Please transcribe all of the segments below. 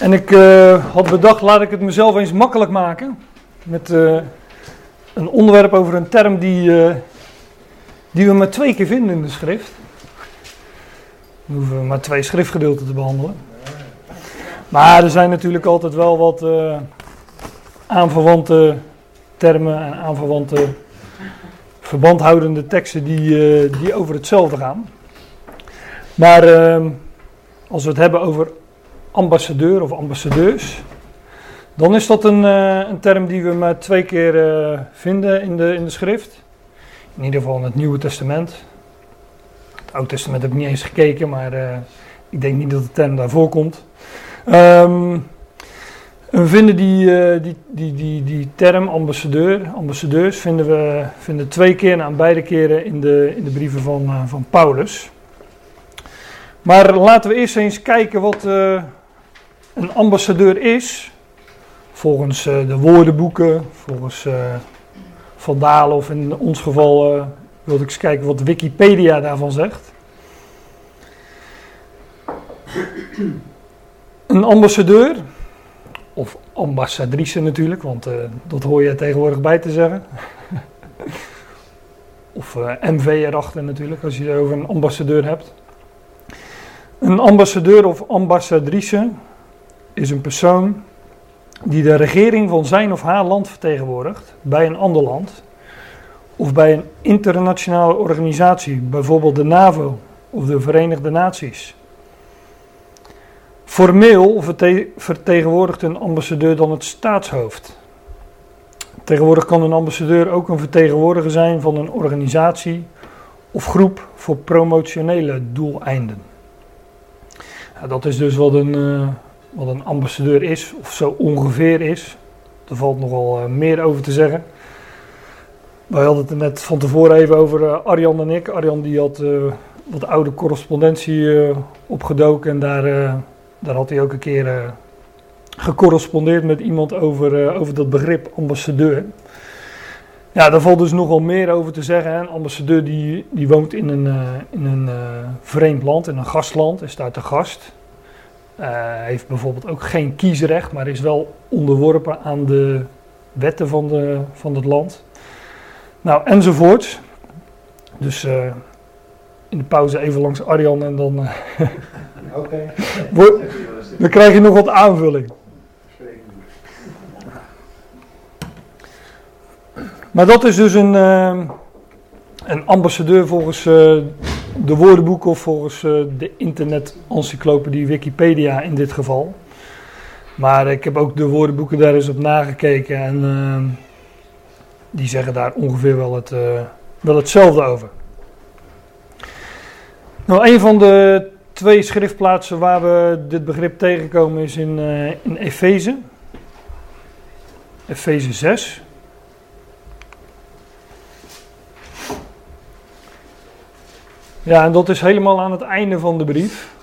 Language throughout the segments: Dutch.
En ik uh, had bedacht, laat ik het mezelf eens makkelijk maken. Met uh, een onderwerp over een term die, uh, die we maar twee keer vinden in de schrift. Dan hoeven we maar twee schriftgedeelten te behandelen. Maar er zijn natuurlijk altijd wel wat aanverwante termen en aanverwante verbandhoudende teksten die, die over hetzelfde gaan. Maar ehm, als we het hebben over ambassadeur of ambassadeurs, dan is dat een, uh, een term die we maar twee keer uh, vinden in de, in de schrift. In ieder geval in het Nieuwe Testament. Het Oude Testament heb ik niet eens gekeken, maar uh, ik denk niet dat de term daar voorkomt. Um, we vinden die, die, die, die, die term ambassadeur, ambassadeurs vinden we vinden twee keer aan beide keren in de, in de brieven van, van Paulus. Maar laten we eerst eens kijken wat een ambassadeur is. Volgens uh, de woordenboeken, volgens uh, Van Dalen of in ons geval wilde ik eens kijken wat Wikipedia daarvan zegt. Een ambassadeur, of ambassadrice natuurlijk, want dat hoor je tegenwoordig bij te zeggen. of MV erachter natuurlijk, als je het over een ambassadeur hebt. Een ambassadeur of ambassadrice is een persoon die de regering van zijn of haar land vertegenwoordigt bij een ander land of bij een internationale organisatie, bijvoorbeeld de NAVO of de Verenigde Naties. Formeel vertegenwoordigt een ambassadeur dan het staatshoofd. Tegenwoordig kan een ambassadeur ook een vertegenwoordiger zijn van een organisatie of groep voor promotionele doeleinden dat is dus wat een, uh, wat een ambassadeur is, of zo ongeveer is. Er valt nogal uh, meer over te zeggen. Wij hadden het net van tevoren even over uh, Arjan en ik. Arjan die had wat oude correspondentie opgedoken en daar, daar had hij ook een keer gecorrespondeerd met iemand over, over dat begrip ambassadeur. Ja, daar valt dus nogal meer over te zeggen. Een ambassadeur die, die woont in een, in een uh, vreemd land, in een gastland, is daar te gast. Uh, heeft bijvoorbeeld ook geen kiesrecht, maar is wel onderworpen aan de wetten van, de, van het land. Nou, enzovoort. Dus in de pauze even langs Arjan en dan, okay. dan krijg je nog wat aanvulling. Maar dat is dus een, uh, een ambassadeur volgens uh, de woordenboek of volgens uh, de internet-encyclopedie Wikipedia in dit geval. Maar ik heb ook de woordenboeken daar eens op nagekeken en die zeggen daar ongeveer wel, het, wel hetzelfde over. Nou, een van de twee schriftplaatsen waar we dit begrip tegenkomen is in, in Efeze. Efeze 6. Ja, en dat is helemaal aan het einde van de brief.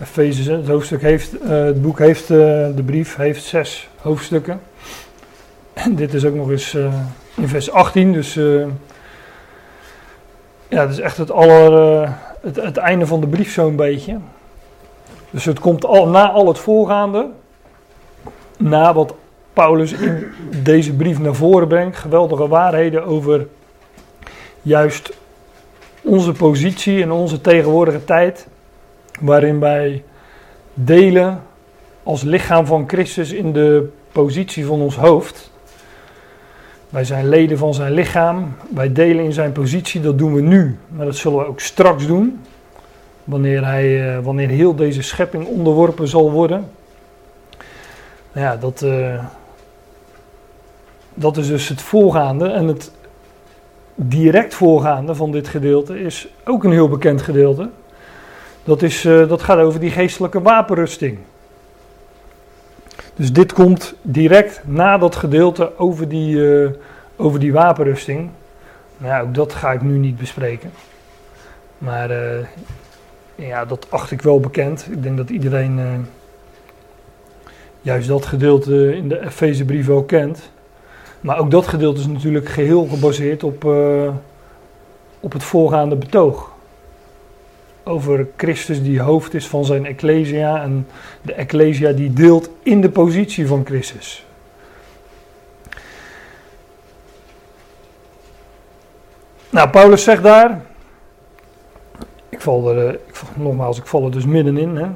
Efeze, het hoofdstuk heeft, uh, het boek heeft, uh, de brief heeft zes hoofdstukken. En dit is ook nog eens uh, in vers 18, dus ja, het is echt het, aller, het, einde van de brief zo'n beetje. Dus het komt al, na al het voorgaande, na wat Paulus in deze brief naar voren brengt, geweldige waarheden over juist onze positie in onze tegenwoordige tijd, waarin wij delen als lichaam van Christus in de positie van ons hoofd. Wij zijn leden van zijn lichaam, wij delen in zijn positie, dat doen we nu, maar dat zullen we ook straks doen, wanneer, hij, uh, wanneer heel deze schepping onderworpen zal worden. Nou ja, dat, uh, dat is dus het voorgaande en het direct voorgaande van dit gedeelte is ook een heel bekend gedeelte. Dat, is, uh, dat gaat over die geestelijke wapenrusting. Dus dit komt direct na dat gedeelte over die, uh, over die wapenrusting. Nou ook dat ga ik nu niet bespreken. Maar uh, ja, dat acht ik wel bekend. Ik denk dat iedereen juist dat gedeelte in de Efezebrief wel kent. Maar ook dat gedeelte is natuurlijk geheel gebaseerd op, uh, op het voorgaande betoog. over Christus die hoofd is van zijn Ecclesia en de Ecclesia die deelt in de positie van Christus. Nou, Paulus zegt daar, ik val er, ik, nogmaals, ik val er dus middenin, hè.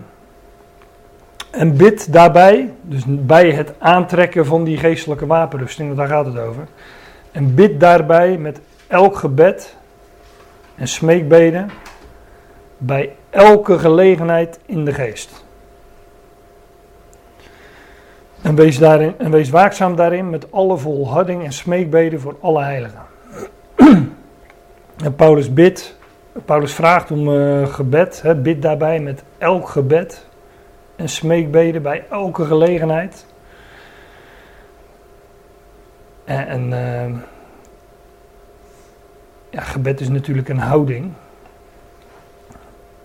En bid daarbij, dus bij het aantrekken van die geestelijke wapenrusting, daar gaat het over. En bid daarbij met elk gebed en smeekbeden bij elke gelegenheid in de geest. En wees, daarin, en wees waakzaam daarin met alle volharding en smeekbeden voor alle heiligen. en Paulus bidt, Paulus vraagt om uh, gebed, hè, bid daarbij met elk gebed en smeekbeden bij elke gelegenheid. En, en uh, ja, gebed is natuurlijk een houding.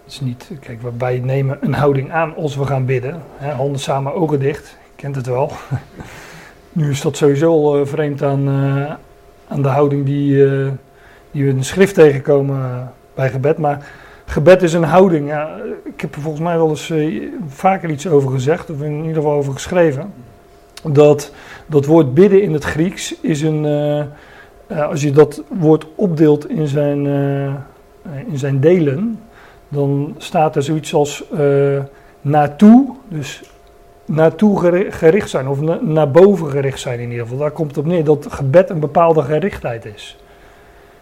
Het is niet, kijk, wij nemen een houding aan als we gaan bidden. Hè, handen samen, ogen dicht. Je kent het wel. nu is dat sowieso al uh, vreemd aan, uh, aan de houding die, uh, die we in de schrift tegenkomen bij gebed. Maar gebed is een houding. Ja, ik heb er volgens mij wel eens vaker iets over gezegd, of in ieder geval over geschreven. Dat dat woord bidden in het Grieks is een. als je dat woord opdeelt in zijn, in zijn delen, dan staat er zoiets als naartoe, dus naartoe gericht zijn, of na, naar boven gericht zijn in ieder geval. Daar komt het op neer dat gebed een bepaalde gerichtheid is.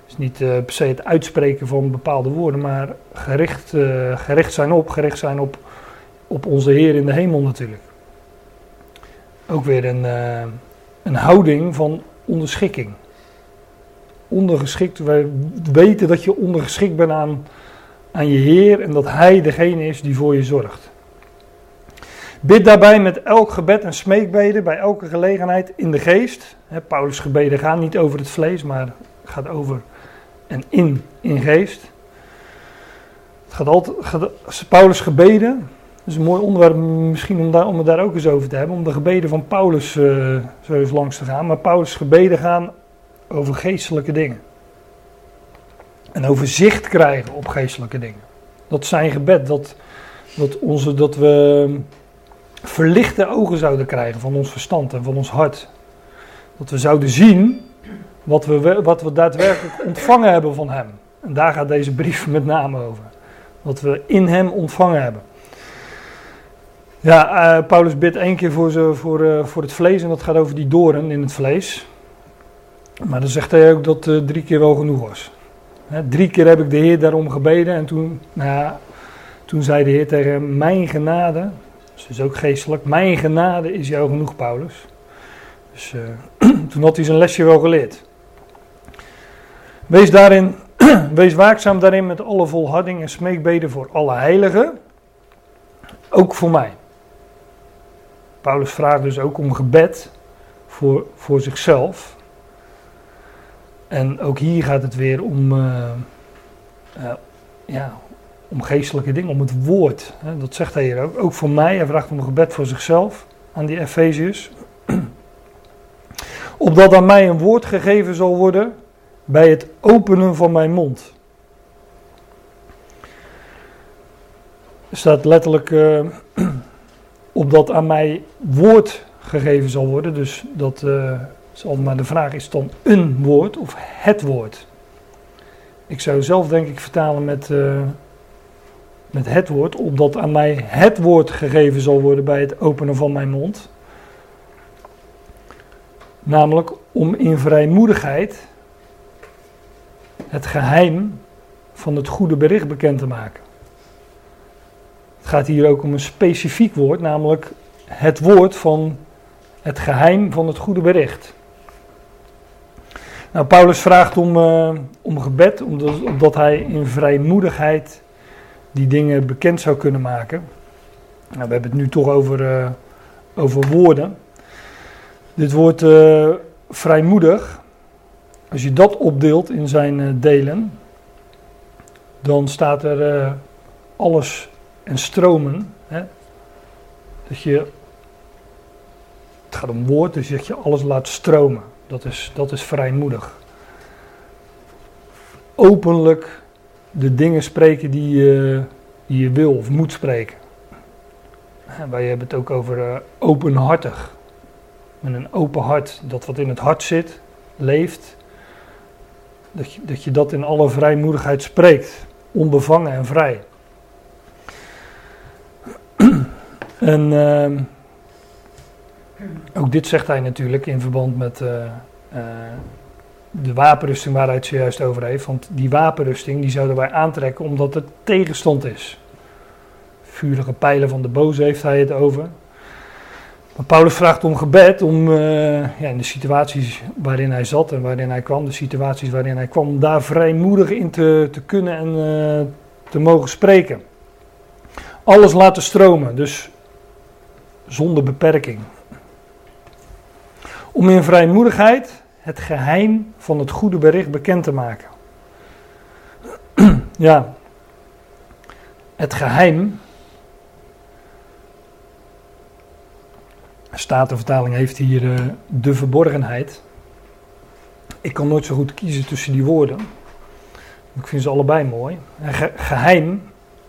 Is niet uh, per se het uitspreken van bepaalde woorden, maar gericht, uh, gericht zijn op, gericht zijn op, op onze Heer in de hemel natuurlijk. Ook weer een, een houding van onderschikking. Ondergeschikt, wij weten dat je ondergeschikt bent aan aan je Heer en dat Hij degene is die voor je zorgt. Bid daarbij met elk gebed en smeekbeden bij elke gelegenheid in de geest. Paulus' gebeden gaan niet over het vlees, maar gaat over en in, in geest. Het gaat altijd, Paulus' gebeden, dat is een mooi onderwerp misschien om, daar, om het daar ook eens over te hebben, om de gebeden van Paulus uh, zo eens langs te gaan. Maar Paulus' gebeden gaan over geestelijke dingen. En over zicht krijgen op geestelijke dingen. Dat zijn gebed, dat, dat, onze, dat we verlichte ogen zouden krijgen van ons verstand en van ons hart. Dat we zouden zien wat we, wat we daadwerkelijk ontvangen hebben van Hem. En daar gaat deze brief met name over. Wat we in Hem ontvangen hebben. Ja, uh, Paulus bidt één keer voor, ze, voor, uh, voor het vlees en dat gaat over die doren in het vlees. Maar dan zegt hij ook dat uh, drie keer wel genoeg was drie keer heb ik de Heer daarom gebeden en toen, nou toen zei de Heer tegen hem, mijn genade, dus is ook geestelijk, mijn genade is jou genoeg Paulus. Dus toen had hij zijn lesje wel geleerd. Wees daarin, wees waakzaam daarin met alle volharding en smeekbeden voor alle heiligen, ook voor mij. Paulus vraagt dus ook om gebed voor, voor zichzelf. En ook hier gaat het weer om, uh, uh, ja, om geestelijke dingen, om het woord. Hè, dat zegt hij hier ook. Ook voor mij, hij vraagt om gebed voor zichzelf aan die Efeziërs. Opdat aan mij een woord gegeven zal worden bij het openen van mijn mond. Staat letterlijk uh, opdat aan mij woord gegeven zal worden. Dus dat zal maar de vraag is dan een woord of het woord. Ik zou zelf denk ik vertalen met, uh, met het woord, opdat aan mij het woord gegeven zal worden bij het openen van mijn mond. Namelijk om in vrijmoedigheid het geheim van het goede bericht bekend te maken. Het gaat hier ook om een specifiek woord, namelijk het woord van het geheim van het goede bericht. Nou, Paulus vraagt om, uh, om gebed, omdat, omdat, hij in vrijmoedigheid die dingen bekend zou kunnen maken. Nou, we hebben het nu toch over, uh, over woorden. Dit woord uh, vrijmoedig, als je dat opdeelt in zijn delen, dan staat er alles en stromen. Hè? Dat je, het gaat om woord, dus dat je alles laat stromen. Dat is, dat is vrijmoedig. Openlijk de dingen spreken die, uh, die je wil of moet spreken. wij hebben het ook over uh, openhartig. Met een open hart, dat wat in het hart zit, leeft. Dat je dat, je dat in alle vrijmoedigheid spreekt. Onbevangen en vrij. en uh, ook dit zegt hij natuurlijk in verband met uh, uh, de wapenrusting waar hij het zojuist over heeft. Want die wapenrusting die zouden wij aantrekken omdat het tegenstand is. Vurige pijlen van de boze heeft hij het over. Paulus vraagt om gebed om uh, ja, in de situaties waarin hij zat en waarin hij kwam, de situaties waarin hij kwam, daar vrijmoedig in te, te kunnen en uh, te mogen spreken. Alles laten stromen, dus zonder beperking. Om in vrijmoedigheid het geheim van het goede bericht bekend te maken. ja, het geheim. Statenvertaling heeft hier uh, de verborgenheid. Ik kan nooit zo goed kiezen tussen die woorden. Ik vind ze allebei mooi. Ge geheim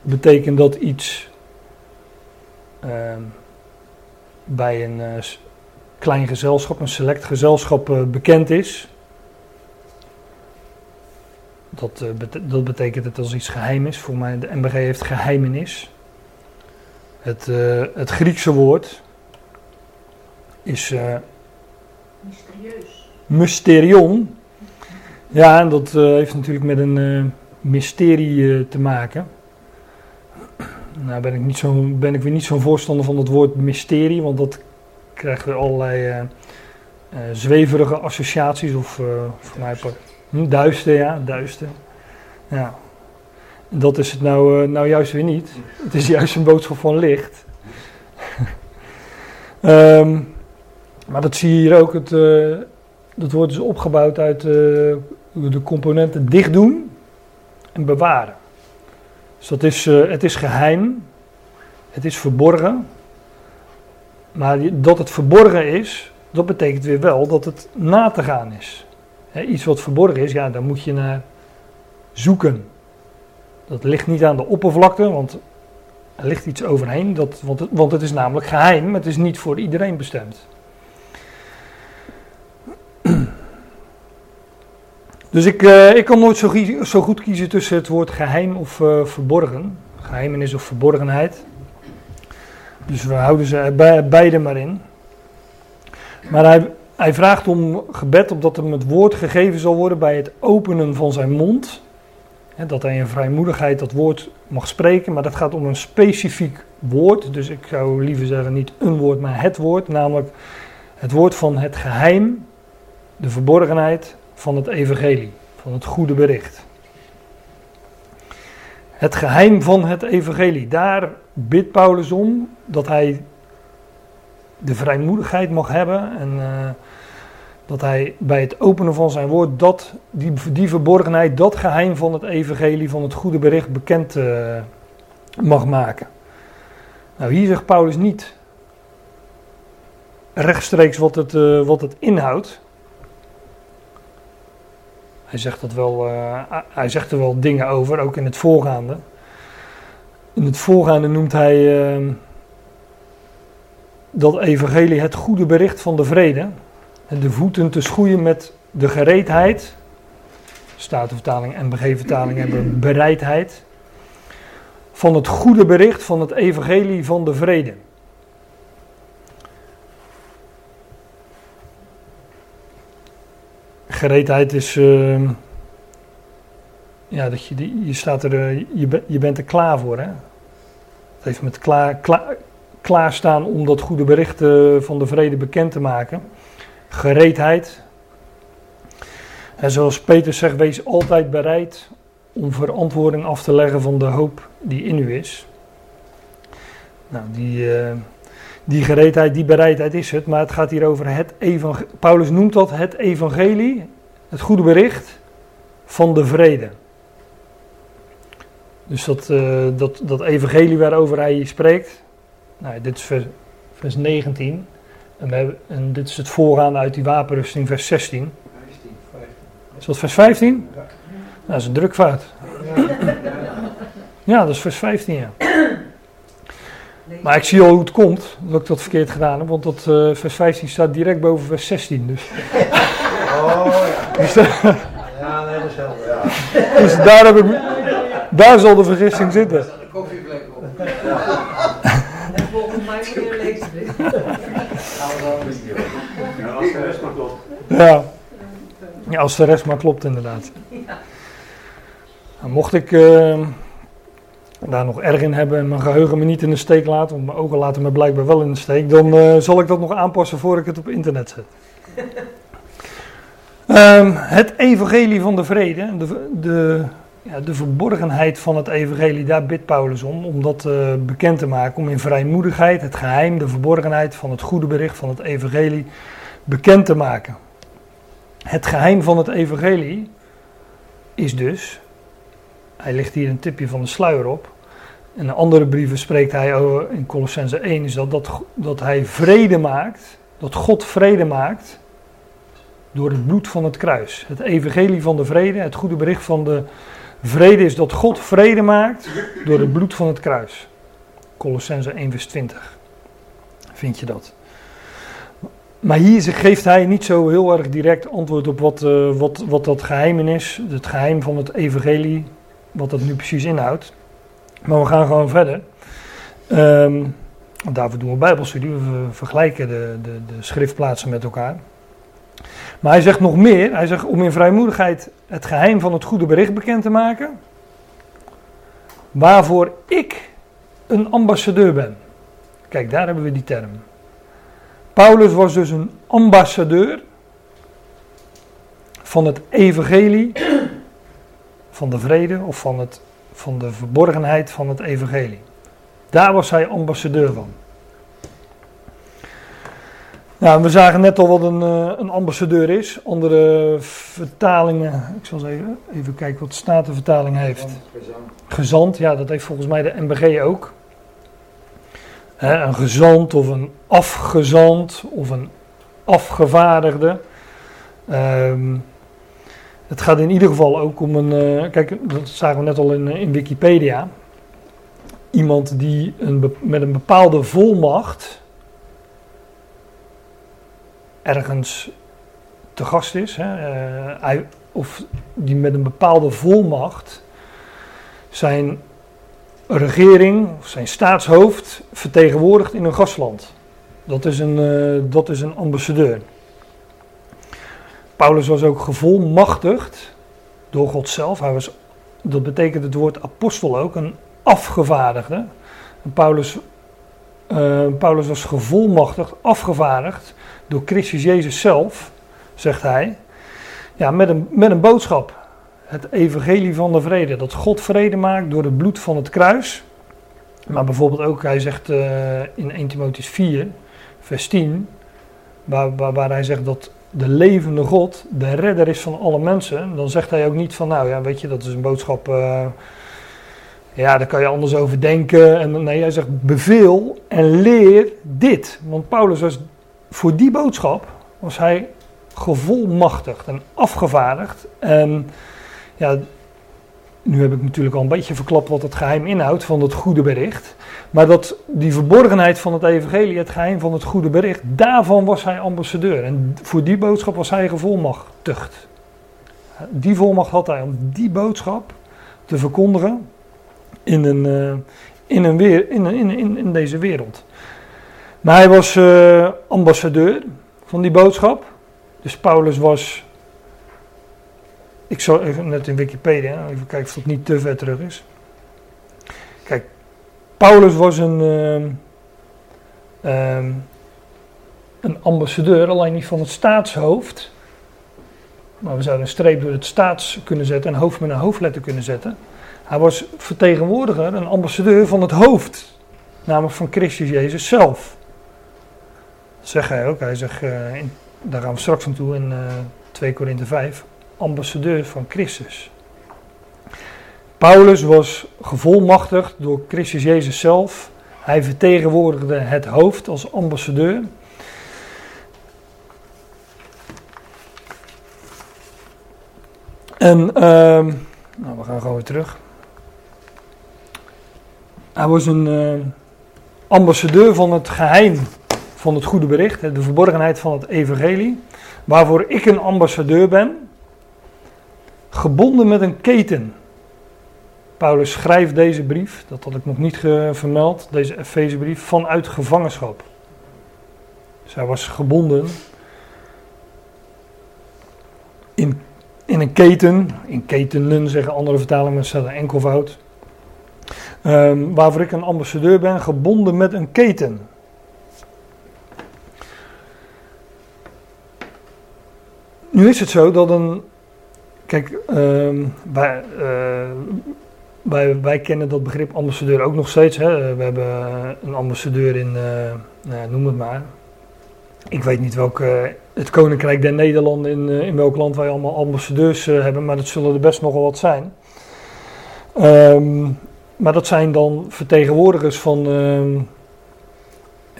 betekent dat iets uh, bij een uh, klein gezelschap, een select gezelschap uh, bekend is. Dat, dat betekent dat als iets geheim is. Voor mij, de MBG heeft geheimenis. Het, het Griekse woord is. Mysterieus. Mysterion. Ja, en dat heeft natuurlijk met een mysterie te maken. Nou ben ik, niet zo, ben ik weer niet zo'n voorstander van het woord mysterie, want dat krijgen we allerlei zweverige associaties of voor mij hm, duister, ja, duister. Ja. Dat is het nou, nou juist weer niet. Het is juist een boodschap van licht. um, maar dat zie je hier ook. Het, dat wordt dus opgebouwd uit de componenten dicht doen en bewaren. Dus dat is, het is geheim, het is verborgen. Maar dat het verborgen is, dat betekent weer wel dat het na te gaan is. iets wat verborgen is, ja, daar moet je naar zoeken. Dat ligt niet aan de oppervlakte, want er ligt iets overheen. Dat, want, want het is namelijk geheim, het is niet voor iedereen bestemd. Dus ik, uh, ik kan nooit zo, zo, goed kiezen tussen het woord geheim of uh, verborgen. Geheimenis of verborgenheid. Dus we houden ze beide maar in. Maar hij, hij vraagt om gebed opdat hem het woord gegeven zal worden bij het openen van zijn mond. dat hij in vrijmoedigheid dat woord mag spreken, maar dat gaat om een specifiek woord. Dus ik zou liever zeggen niet een woord, maar het woord. Namelijk het woord van het geheim, de verborgenheid van het evangelie, van het goede bericht. Het geheim van het evangelie, daar bidt Paulus om dat hij de vrijmoedigheid mag hebben en uh, dat hij bij het openen van zijn woord dat, die, die verborgenheid, dat geheim van het evangelie, van het goede bericht bekend uh, mag maken. Nou, hier zegt Paulus niet rechtstreeks wat het, uh, wat het inhoudt. Hij zegt, dat wel, hij zegt er wel dingen over, ook in het voorgaande. In het voorgaande noemt hij uh, dat evangelie het goede bericht van de vrede. De voeten te schoeien met de gereedheid. Statenvertaling en vertaling hebben bereidheid. Van het goede bericht van het evangelie van de vrede. Gereedheid is. Uh, ja, dat je, je, staat er, eh, je, je bent er klaar voor. Hè? Het heeft met klaar, klaar, klaarstaan om dat goede bericht uh, van de vrede bekend te maken. Gereedheid. En zoals Peter zegt, wees altijd bereid om verantwoording af te leggen van de hoop die in u is. Nou, die, uh, die gereedheid, die bereidheid is het, maar het gaat hier over het evangelie. Paulus noemt dat het evangelie, het goede bericht van de vrede. Dus dat, uh, dat, dat evangelie waarover hij spreekt, nou, dit is vers, vers 19. En, we hebben, en, dit is het voorgaande uit die wapenrusting, vers 16. 15, 15. Is dat vers 15? Ja. Nou, dat is een drukfout. Ja. Ja, dat is vers 15, ja. Maar ik zie al hoe het komt dat ik dat verkeerd gedaan heb, want dat uh, vers 15 staat direct boven vers 16. Dus. Oh ja. Dus, uh, Ja, nee, dat is helder. Ja. dus daar, heb ik, daar zal de vergissing zitten. staat een koffievlek op. En volgens mij meneer leest dit. Ja, als de rest maar klopt. Ja. ja, als de rest maar klopt inderdaad. Nou, mocht ik daar nog erg in hebben en mijn geheugen me niet in de steek laten, want mijn ogen laten me blijkbaar wel in de steek, dan eh, zal ik dat nog aanpassen voor ik het op internet zet. Ehm, het evangelie van de vrede, de, de, ja, de verborgenheid van het evangelie, daar bidt Paulus om, om dat eh, bekend te maken, om in vrijmoedigheid het geheim, de verborgenheid van het goede bericht van het evangelie bekend te maken. Het geheim van het evangelie is dus, hij ligt hier een tipje van de sluier op, in andere brieven spreekt hij over, in Colossense 1, is dat, dat, dat hij vrede maakt, dat God vrede maakt door het bloed van het kruis. Het evangelie van de vrede, het goede bericht van de vrede is dat God vrede maakt door het bloed van het kruis. Colossense 1 vers 20. Vind je dat? Maar hier geeft hij niet zo heel erg direct antwoord op wat, uh, wat, wat dat geheim is. Het geheim van het evangelie, wat dat nu precies inhoudt. Maar we gaan gewoon verder. Um, daarvoor doen we bijbelstudie, we vergelijken de, de, de schriftplaatsen met elkaar. Maar hij zegt nog meer. Hij zegt om in vrijmoedigheid het geheim van het goede bericht bekend te maken. Waarvoor ik een ambassadeur ben. Kijk, daar hebben we die term. Paulus was dus een ambassadeur van het evangelie van de vrede of van, het, van de verborgenheid van het evangelie. Daar was hij ambassadeur van. Nou, we zagen net al wat een, uh, een ambassadeur is. Andere vertalingen, ik zal eens even, even kijken wat de Statenvertaling heeft. Gezant, ja, dat heeft volgens mij de MBG ook. He, een gezant of een afgezant of een afgevaardigde. Um, het gaat in ieder geval ook om een. Uh, kijk, dat zagen we net al in, in Wikipedia. Iemand die een, met een bepaalde volmacht ergens te gast is, hè, uh, hij, of die met een bepaalde volmacht zijn regering, of zijn staatshoofd vertegenwoordigt in een gastland. Dat is een, dat is een ambassadeur. Paulus was ook gevolmachtigd door God zelf. Hij was, dat betekent het woord apostel ook, een afgevaardigde. Paulus, uh, Paulus was gevolmachtigd, afgevaardigd door Christus Jezus zelf, zegt hij, ja, met, een, met een boodschap. Het evangelie van de vrede. Dat God vrede maakt door het bloed van het kruis. Maar bijvoorbeeld ook, hij zegt uh, in 1 Timotheus 4, vers 10, waar, waar, waar, hij zegt dat de levende God de redder is van alle mensen. Dan zegt hij ook niet van, nou ja, weet je, dat is een boodschap, uh, ja, daar kan je anders over denken. En nee, hij zegt beveel en leer dit. Want Paulus was voor die boodschap was hij gevolmachtigd en afgevaardigd. En ja, nu heb ik natuurlijk al een beetje verklapt wat het geheim inhoudt van het goede bericht. Maar dat die verborgenheid van het evangelie, het geheim van het goede bericht, daarvan was hij ambassadeur. En voor die boodschap was hij gevolmachtigd. Die volmacht had hij om die boodschap te verkondigen in, een, uh, in, een weer, in, in, in, deze wereld. Maar hij was uh, ambassadeur van die boodschap. Dus Paulus was. Ik zal even net in Wikipedia, even kijken of dat niet te ver terug is. Kijk, Paulus was een, uh, um, een ambassadeur, alleen niet van het staatshoofd. Maar we zouden een streep door het staats kunnen zetten en hoofd met een hoofdletter kunnen zetten. Hij was vertegenwoordiger, een ambassadeur van het hoofd, namelijk van Christus Jezus zelf zegt hij ook. Hij zegt, uh, in, daar gaan we straks naartoe in uh, 2 Korinthe 5, ambassadeur van Christus. Paulus was gevolmachtigd door Christus Jezus zelf. Hij vertegenwoordigde het hoofd als ambassadeur. En uh, nou, we gaan gewoon terug. Hij was een eh, ambassadeur van het geheim van het goede bericht, de verborgenheid van het evangelie, waarvoor ik een ambassadeur ben, gebonden met een keten. Paulus schrijft deze brief, dat had ik nog niet vermeld, deze Efezebrief, vanuit gevangenschap. Hij was gebonden in, in een keten, in ketenen zeggen andere vertalingen, staat een enkelvoud. Ehm, waarvoor ik een ambassadeur ben, gebonden met een keten. Nu is het zo dat een. Kijk, ehm, wij, eh, wij, wij kennen dat begrip ambassadeur ook nog steeds. Hè? We hebben een ambassadeur in, eh, nou, noem het maar. Ik weet niet welk. eh, het Koninkrijk der Nederlanden, in, eh, in welk land wij allemaal ambassadeurs hebben, maar dat zullen er best nogal wat zijn. Ehm, maar dat zijn dan vertegenwoordigers van.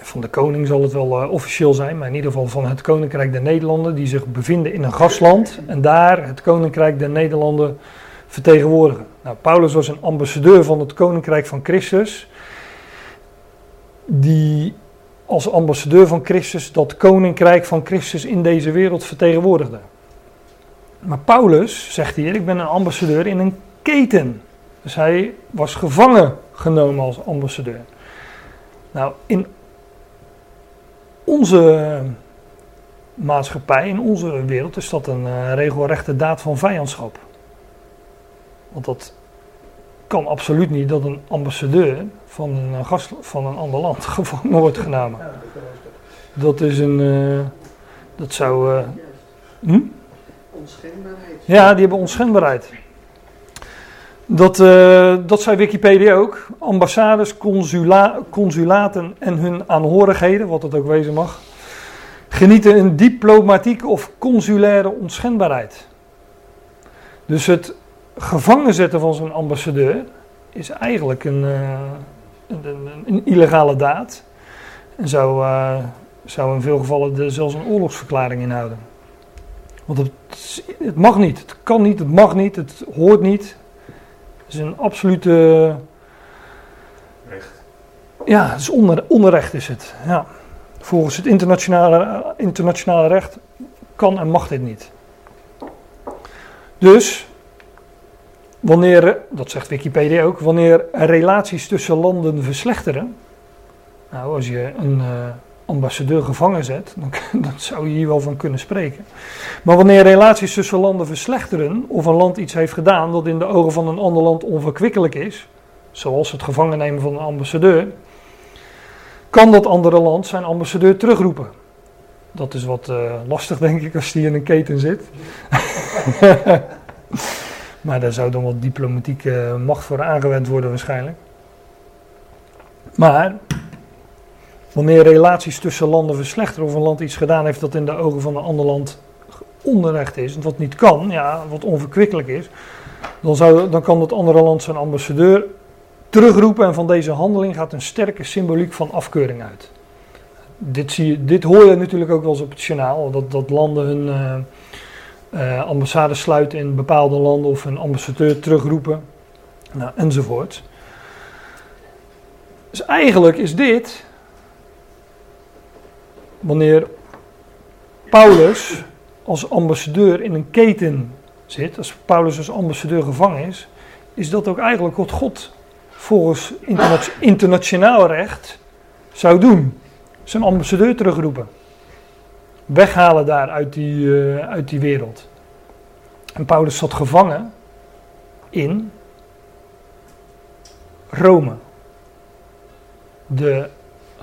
Van de koning zal het wel eh, officieel zijn, maar in ieder geval van het Koninkrijk der Nederlanden, die zich bevinden in een gastland en daar het Koninkrijk der Nederlanden vertegenwoordigen. Nou, Paulus was een ambassadeur van het Koninkrijk van Christus, die als ambassadeur van Christus dat Koninkrijk van Christus in deze wereld vertegenwoordigde. Maar Paulus zegt hier, ik ben een ambassadeur in een keten. Dus hij was gevangen genomen als ambassadeur. Nou, in onze maatschappij, in onze wereld, is dat een eh, regelrechte daad van vijandschap. Want dat kan absoluut niet dat een ambassadeur van een, gast, van een ander land gevangen wordt genomen. Dat is een. eh, dat zou. eh, hm? Onschendbaarheid. Ja, die hebben onschendbaarheid. Dat, eh, dat zei Wikipedia ook. Ambassades, consula, consulaten en hun aanhorigheden, wat het ook wezen mag, genieten een diplomatieke of consulaire onschendbaarheid. Dus het gevangen zetten van zo'n ambassadeur is eigenlijk een, eh, een, een, illegale daad. En zou, eh, zou in veel gevallen zelfs een oorlogsverklaring inhouden. Want het, het mag niet, het kan niet, het mag niet, het hoort niet. Het is een absolute. Recht. Ja, het is onder, onrecht is het. Ja. Volgens het internationale, internationale recht kan en mag dit niet. Dus, wanneer, dat zegt Wikipedia ook, wanneer relaties tussen landen verslechteren. Nou, als je een eh, ambassadeur gevangen zet, dan, zou je hier wel van kunnen spreken. Maar wanneer relaties tussen landen verslechteren, of een land iets heeft gedaan dat in de ogen van een ander land onverkwikkelijk is, zoals het gevangen nemen van een ambassadeur, kan dat andere land zijn ambassadeur terugroepen. Dat is wat eh, lastig, denk ik, als die in een keten zit. maar daar zou dan wat diplomatieke macht voor aangewend worden, waarschijnlijk. Maar wanneer relaties tussen landen verslechteren of een land iets gedaan heeft dat in de ogen van een ander land onrecht is, wat niet kan, ja, wat onverkwikkelijk is, dan, zou, dan kan dat andere land zijn ambassadeur terugroepen en van deze handeling gaat een sterke symboliek van afkeuring uit. Dit, zie je, dit hoor je natuurlijk ook wel eens op het journaal, dat, dat landen hun uh, uh, ambassades sluiten in bepaalde landen of een ambassadeur terugroepen, nou, enzovoort. Dus eigenlijk is dit, wanneer Paulus als ambassadeur in een keten zit, als Paulus als ambassadeur gevangen is, is dat ook eigenlijk wat God volgens interna internationaal recht zou doen. Zijn ambassadeur terugroepen. Weghalen daar uit die, uh, uit die wereld. En Paulus zat gevangen in Rome. De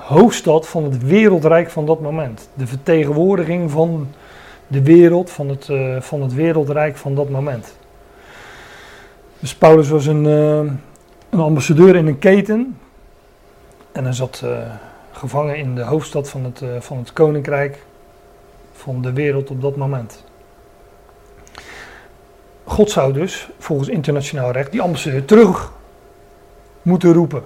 hoofdstad van het wereldrijk van dat moment. De vertegenwoordiging van de wereld, van het, uh, van het wereldrijk van dat moment. Dus Paulus was een, uh, een ambassadeur in een keten. En hij zat uh, gevangen in de hoofdstad van het, van het koninkrijk van de wereld op dat moment. God zou dus, volgens internationaal recht, die ambassadeur terug moeten roepen.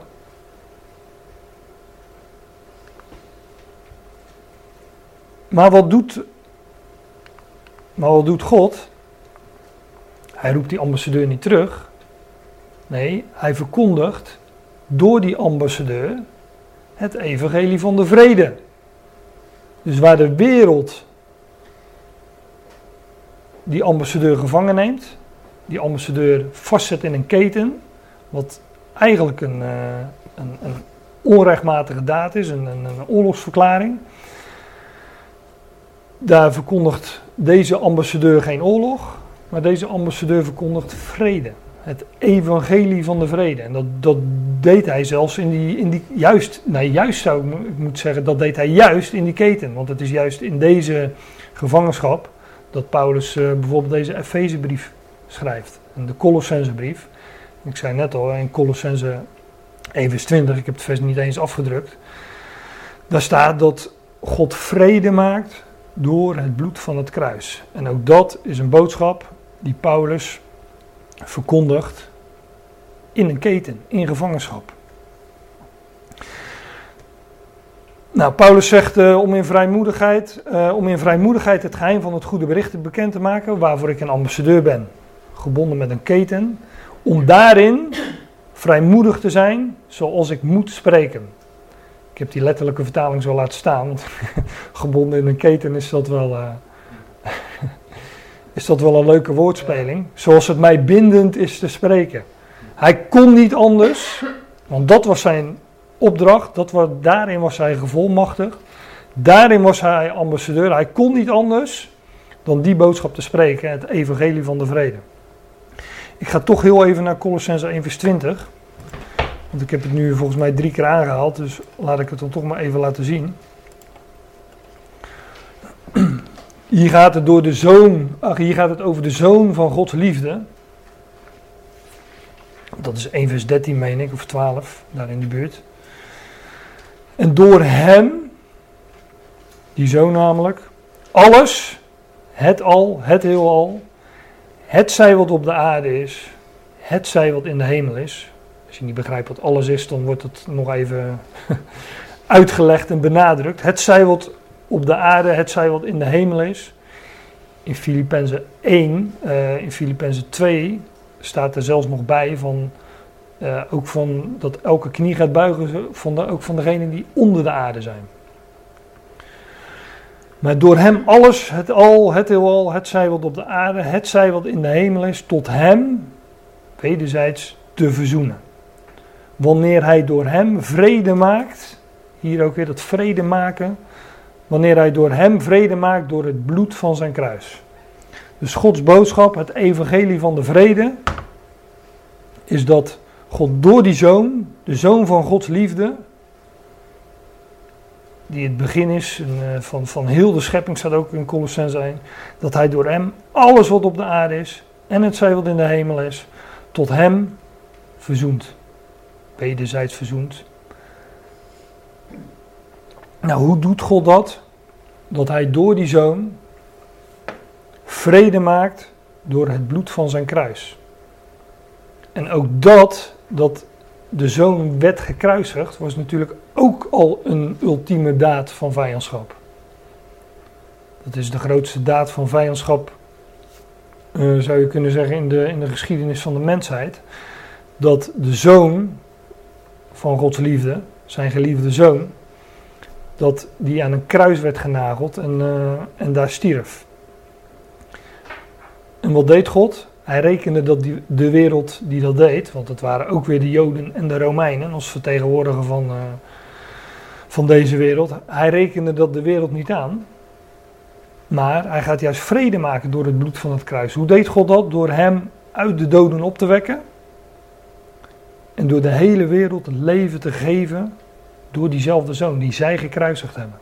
Maar wat doet, maar wat doet God? Hij roept die ambassadeur niet terug. Nee, hij verkondigt door die ambassadeur het evangelie van de vrede. Dus waar de wereld die ambassadeur gevangen neemt, die ambassadeur vastzet in een keten, wat eigenlijk een, uh, een, een onrechtmatige daad is, een, een oorlogsverklaring. Daar verkondigt deze ambassadeur geen oorlog, maar deze ambassadeur verkondigt vrede. Het evangelie van de vrede. En dat, dat deed hij zelfs in die, in die juist, nee juist zou ik, ik moet zeggen, dat deed hij juist in die keten. Want het is juist in deze gevangenschap dat Paulus uh, bijvoorbeeld deze Efezebrief schrijft. En de Colossensebrief. Ik zei net al, in Colossense 1 vers 20, ik heb het vers niet eens afgedrukt. Daar staat dat God vrede maakt door het bloed van het kruis. En ook dat is een boodschap die Paulus verkondigt in een keten, in gevangenschap. Nou, Paulus zegt uh, om, in vrijmoedigheid, uh, om in vrijmoedigheid het geheim van het goede bericht bekend te maken, waarvoor ik een ambassadeur ben, gebonden met een keten, om daarin vrijmoedig te zijn zoals ik moet spreken. Ik heb die letterlijke vertaling zo laten staan, gebonden in een keten is dat wel, uh, is dat wel een leuke woordspeling. Zoals het mij bindend is te spreken. Hij kon niet anders, want dat was zijn opdracht, dat was, daarin was hij gevolmachtigd. Daarin was hij ambassadeur. Hij kon niet anders dan die boodschap te spreken, het evangelie van de vrede. Ik ga toch heel even naar Colossense 1 vers 20. Want ik heb het nu volgens mij drie keer aangehaald, dus laat ik het dan toch maar even laten zien. Hier gaat het door de zoon, ach, hier gaat het over de zoon van Gods liefde. Dat is 1 vers 13 meen ik, of 12, daar in de buurt. En door hem, die zoon namelijk, alles, het al, het heelal, het zij wat op de aarde is, het zij wat in de hemel is. Als je niet begrijpt wat alles is, dan wordt het nog even uitgelegd en benadrukt. Het zij wat op de aarde, het zij wat in de hemel is. In Filippenzen 1, uh, in Filippenzen 2 staat er zelfs nog bij van, uh, ook van dat elke knie gaat buigen, van ook van degenen die onder de aarde zijn. Maar door hem alles, het al, het heelal, het zij wat op de aarde, het zij wat in de hemel is, tot hem wederzijds te verzoenen. Wanneer hij door hem vrede maakt, hier ook weer dat vrede maken, wanneer hij door hem vrede maakt door het bloed van zijn kruis. Dus Gods boodschap, het evangelie van de vrede, is dat God door die zoon, de zoon van Gods liefde, die het begin is eh, van, van heel de schepping, staat ook in Colossense 1, dat hij door hem alles wat op de aarde is en het zij wat in de hemel is, tot hem verzoent. Wederzijds verzoend. Nou, hoe doet God dat? Dat hij door die zoon vrede maakt door het bloed van zijn kruis. En ook dat, dat de zoon werd gekruisigd, was natuurlijk ook al een ultieme daad van vijandschap. Dat is de grootste daad van vijandschap, uh, zou je kunnen zeggen, in de, in de geschiedenis van de mensheid. Dat de zoon van Gods liefde, zijn geliefde zoon, dat die aan een kruis werd genageld en, uh, en daar stierf. En wat deed God? Hij rekende dat die, de wereld die dat deed, want het waren ook weer de Joden en de Romeinen als vertegenwoordiger van, uh, van deze wereld. Hij rekende dat de wereld niet aan. Maar hij gaat juist vrede maken door het bloed van het kruis. Hoe deed God dat? Door hem uit de doden op te wekken. En door de hele wereld het leven te geven door diezelfde zoon die zij gekruisigd hebben.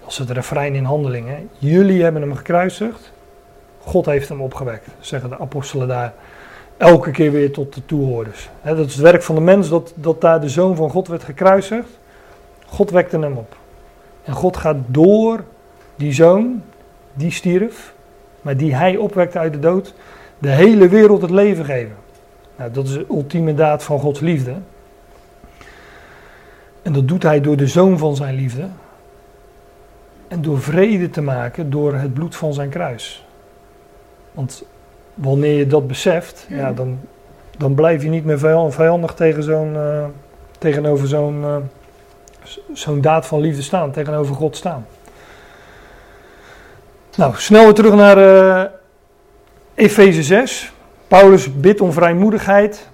Dat is het refrein in handelingen. Jullie hebben hem gekruisigd God heeft hem opgewekt, zeggen de apostelen daar elke keer weer tot de toehoorders. dat is het werk van de mens dat, dat daar de zoon van God werd gekruisigd. God wekte hem op. En God gaat door die zoon, die stierf, maar die hij opwekte uit de dood, de hele wereld het leven geven. Nou, dat is de ultieme daad van Gods liefde. En dat doet hij door de zoon van zijn liefde. En door vrede te maken door het bloed van zijn kruis. Want wanneer je dat beseft, ja, dan, dan blijf je niet meer vijand- vijandig tegen zo'n, eh, tegenover zo'n, eh, zo'n daad van liefde staan, tegenover God staan. Nou, snel weer terug naar eh Efeze 6. Paulus bidt om vrijmoedigheid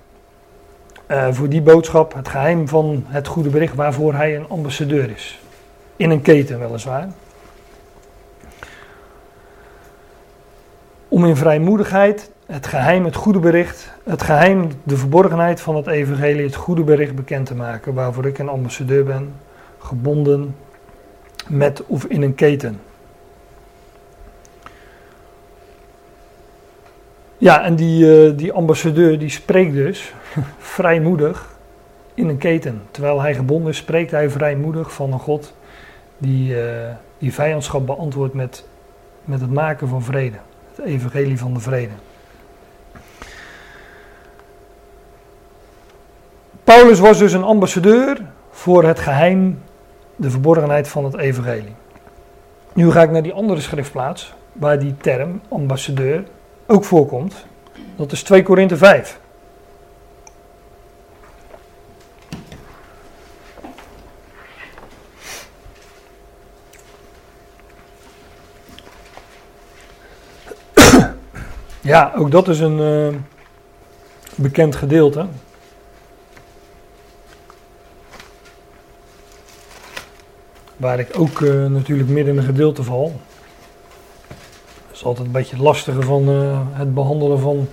eh, voor die boodschap, het geheim van het goede bericht waarvoor hij een ambassadeur is. In een keten weliswaar. Om in vrijmoedigheid het geheim, het goede bericht, het geheim, de verborgenheid van het evangelie, het goede bericht bekend te maken, waarvoor ik een ambassadeur ben, gebonden met of in een keten. Ja, en die, eh, die ambassadeur die spreekt dus vrijmoedig in een keten. Terwijl hij gebonden is, spreekt hij vrijmoedig van een God die, eh, die vijandschap beantwoordt met, met het maken van vrede. Het evangelie van de vrede. Paulus was dus een ambassadeur voor het geheim, de verborgenheid van het evangelie. Nu ga ik naar die andere schriftplaats, waar die term ambassadeur ook voorkomt. Dat is 2 Korinthe 5. Ja, ook dat is een eh, bekend gedeelte. Waar ik ook eh, natuurlijk midden in een gedeelte val. Dat is altijd een beetje het van eh, het behandelen van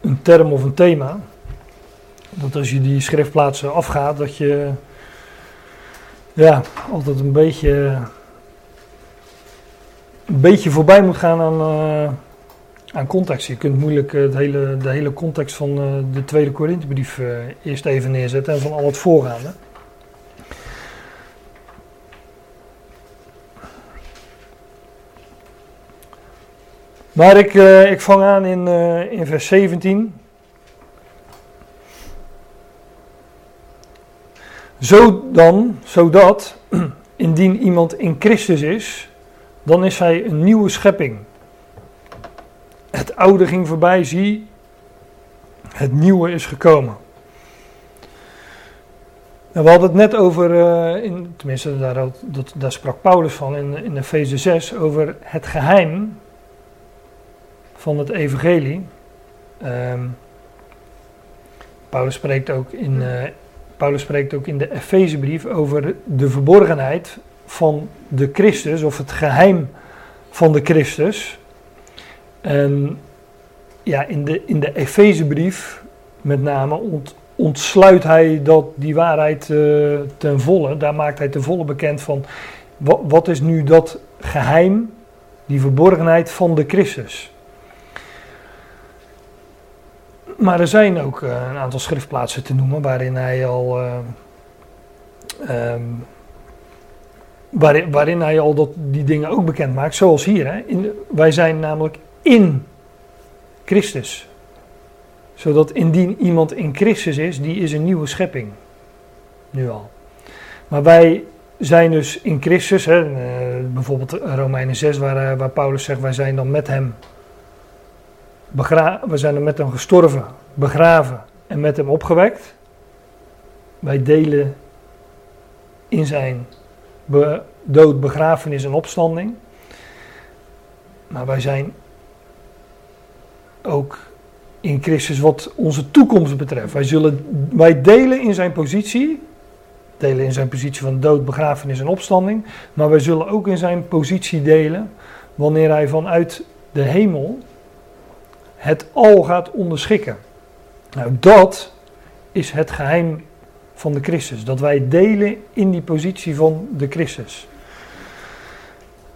een term of een thema. Dat als je die schriftplaatsen afgaat, dat je ja, altijd een beetje, een beetje voorbij moet gaan aan, eh, aan context. Je kunt moeilijk eh, het hele, de hele context van de tweede Korinthebrief eerst even neerzetten en van al het voorgaande. Maar ik, eh, ik vang aan in, eh, in vers 17. Zo dan, zodat, indien iemand in Christus is, dan is hij een nieuwe schepping. Het oude ging voorbij, zie, het nieuwe is gekomen. Nou, we hadden het net over, eh, in, tenminste daar, dat, daar sprak Paulus van in, in Efeze 6, over het geheim van het evangelie. Ehm, Paulus, spreekt ook in, eh, Paulus spreekt ook in de Efezebrief over de verborgenheid van de Christus, of het geheim van de Christus. En ja, in de, in de Efezebrief met name ont, ontsluit hij dat, die waarheid eh, ten volle. Daar maakt hij ten volle bekend van wat, wat is nu dat geheim, die verborgenheid van de Christus. Maar er zijn ook eh, een aantal schriftplaatsen te noemen waarin hij al. eh, ehm, waarin, waarin hij al dat, die dingen ook bekend maakt, zoals hier. Hè? In, wij zijn namelijk in Christus. Zodat indien iemand in Christus is, die is een nieuwe schepping. Nu al. Maar wij zijn dus in Christus, hè, eh, bijvoorbeeld Romeinen 6, waar, waar Paulus zegt: wij zijn dan met hem we zijn met hem gestorven, begraven en met hem opgewekt. Wij delen in zijn dood, begrafenis en opstanding. Maar wij zijn ook in Christus wat onze toekomst betreft. Wij, zullen, wij delen in zijn positie, delen in zijn positie van dood, begrafenis en opstanding. Maar wij zullen ook in zijn positie delen wanneer hij vanuit de hemel het al gaat onderschikken. Nou, dat is het geheim van de Christus. Dat wij delen in die positie van de Christus.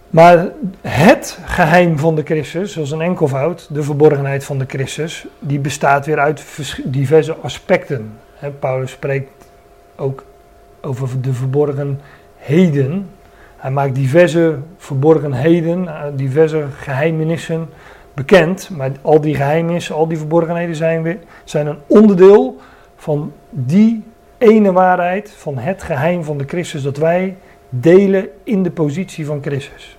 Maar het geheim van de Christus, zoals een enkelvoud, de verborgenheid van de Christus, die bestaat weer uit vers- diverse aspecten. Paulus spreekt ook over de verborgenheden. Hij maakt diverse verborgenheden, eh, diverse geheimenissen bekend. Maar al die geheimenissen, al die verborgenheden zijn, weer, zijn een onderdeel van die ene waarheid, van het geheim van de Christus, dat wij delen in de positie van Christus.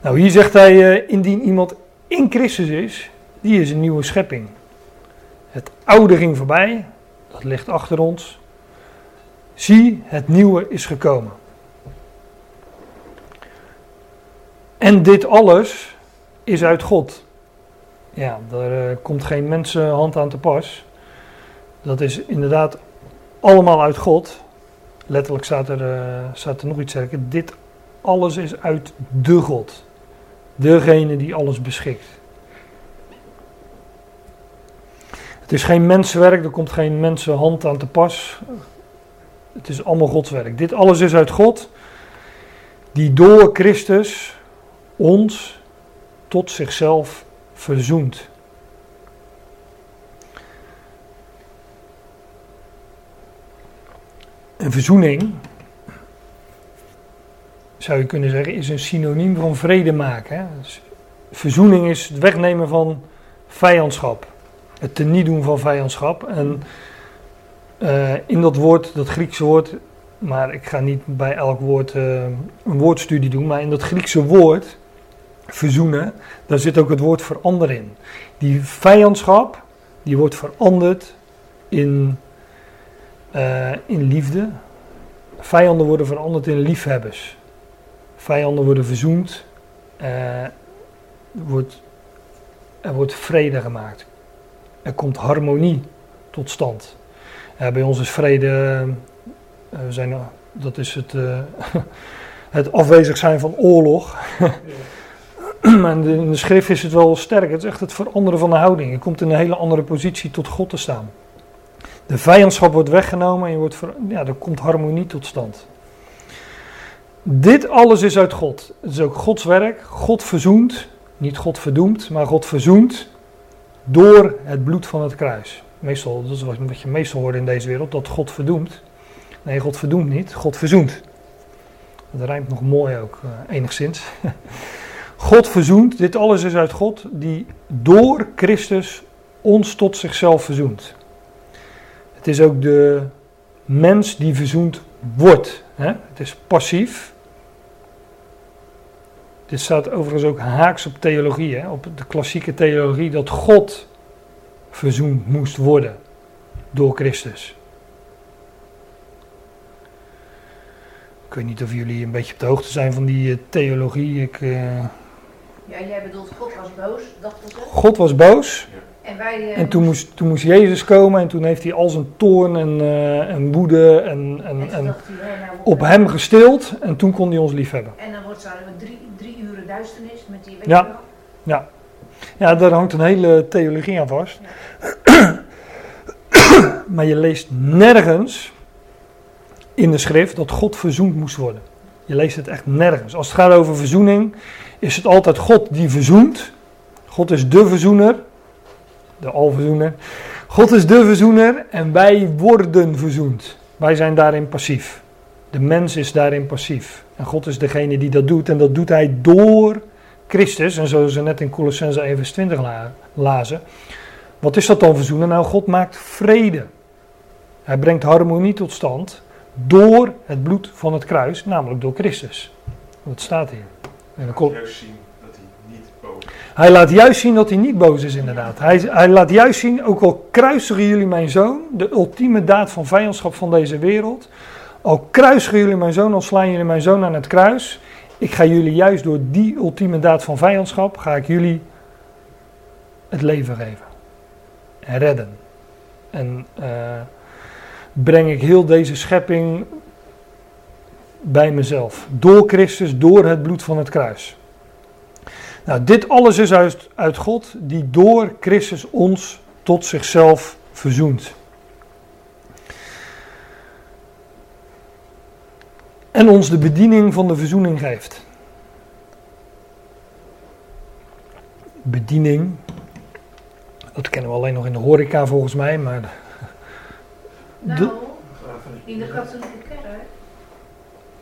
Nou, hier zegt hij, eh, indien iemand in Christus is, die is een nieuwe schepping. Het oude ging voorbij, dat ligt achter ons. Zie, het nieuwe is gekomen. En dit alles is uit God. Ja, daar uh, komt geen mensenhand aan te pas. Dat is inderdaad allemaal uit God. Letterlijk staat er, uh, staat er nog iets zeggen. Dit alles is uit de God. Degene die alles beschikt. Het is geen mensenwerk, er komt geen mensenhand aan te pas. Het is allemaal Gods werk. Dit alles is uit God, die door Christus ons tot zichzelf verzoent. Een verzoening, zou je kunnen zeggen, is een synoniem van vrede maken. Dus verzoening is het wegnemen van vijandschap. Het teniet doen van vijandschap. En uh, in dat woord, dat Griekse woord, maar ik ga niet bij elk woord uh, een woordstudie doen, maar in dat Griekse woord, verzoenen, daar zit ook het woord veranderen in. Die vijandschap, die wordt veranderd in, uh, in liefde. Vijanden worden veranderd in liefhebbers. Vijanden worden verzoend. er, wordt, er wordt vrede gemaakt. Er komt harmonie tot stand. Ja, bij ons is vrede, zijn, dat is het, het afwezig zijn van oorlog. en in de schrift is het wel sterk. Het is echt het veranderen van de houding. Je komt in een hele andere positie tot God te staan. De vijandschap wordt weggenomen en je wordt ja, er komt harmonie tot stand. Dit alles is uit God. Het is ook Gods werk. God verzoent, niet God verdoemt, maar God verzoent door het bloed van het kruis. Meestal, dat is wat je meestal hoort in deze wereld, dat God verdoemt. Nee, God verdoemt niet, God verzoent. Dat rijmt nog mooi ook, uh, enigszins. God verzoent, dit alles is uit God, die door Christus ons tot zichzelf verzoent. Het is ook de mens die verzoend wordt. Hè? Het is passief. Dit staat overigens ook haaks op theologie, hè? op de klassieke theologie, dat God verzoend moest worden door Christus. Ik weet niet of jullie een beetje op de hoogte zijn van die uh, theologie. Ik, uh... Ja, jij bedoelt God was boos, dachten ze? God was boos. En, wij, uh, en toen, moest, toen moest Jezus komen en toen heeft hij al zijn toorn en, en woede en, en, en, hij, nou, op hem gestild. En toen kon hij ons lief hebben. En dan wordt zo drie, drie uren duisternis met die Ja, ja. Ja, daar hangt een hele theologie aan vast. Ja. maar je leest nergens in de schrift dat God verzoend moest worden. Je leest het echt nergens. Als het gaat over verzoening, is het altijd God die verzoent. God is de verzoener, de alverzoener. God is de verzoener en wij worden verzoend. Wij zijn daarin passief. De mens is daarin passief. En God is degene die dat doet. En dat doet hij door Christus. En zoals we net in Colossense 1 vers 20 lazen. Wat is dat dan verzoenen? Nou, God maakt vrede. Hij brengt harmonie tot stand door het bloed van het kruis, namelijk door Christus. Dat staat hier. En dan komt... juist zien dat hij niet boos is. Hij laat juist zien dat hij niet boos is, inderdaad. Hij, hij laat juist zien, ook al kruisigen jullie mijn zoon, de ultieme daad van vijandschap van deze wereld. Al kruisigen jullie mijn zoon, al slaan jullie mijn zoon aan het kruis. Ik ga jullie juist door die ultieme daad van vijandschap, ga ik jullie het leven geven. En redden. En uh, breng ik heel deze schepping bij mezelf. Door Christus, door het bloed van het kruis. Nou, dit alles is uit, uit God, die door Christus ons tot zichzelf verzoent. En ons de bediening van de verzoening geeft. Bediening, dat kennen we alleen nog in de horeca volgens mij, maar nou, in de katholieke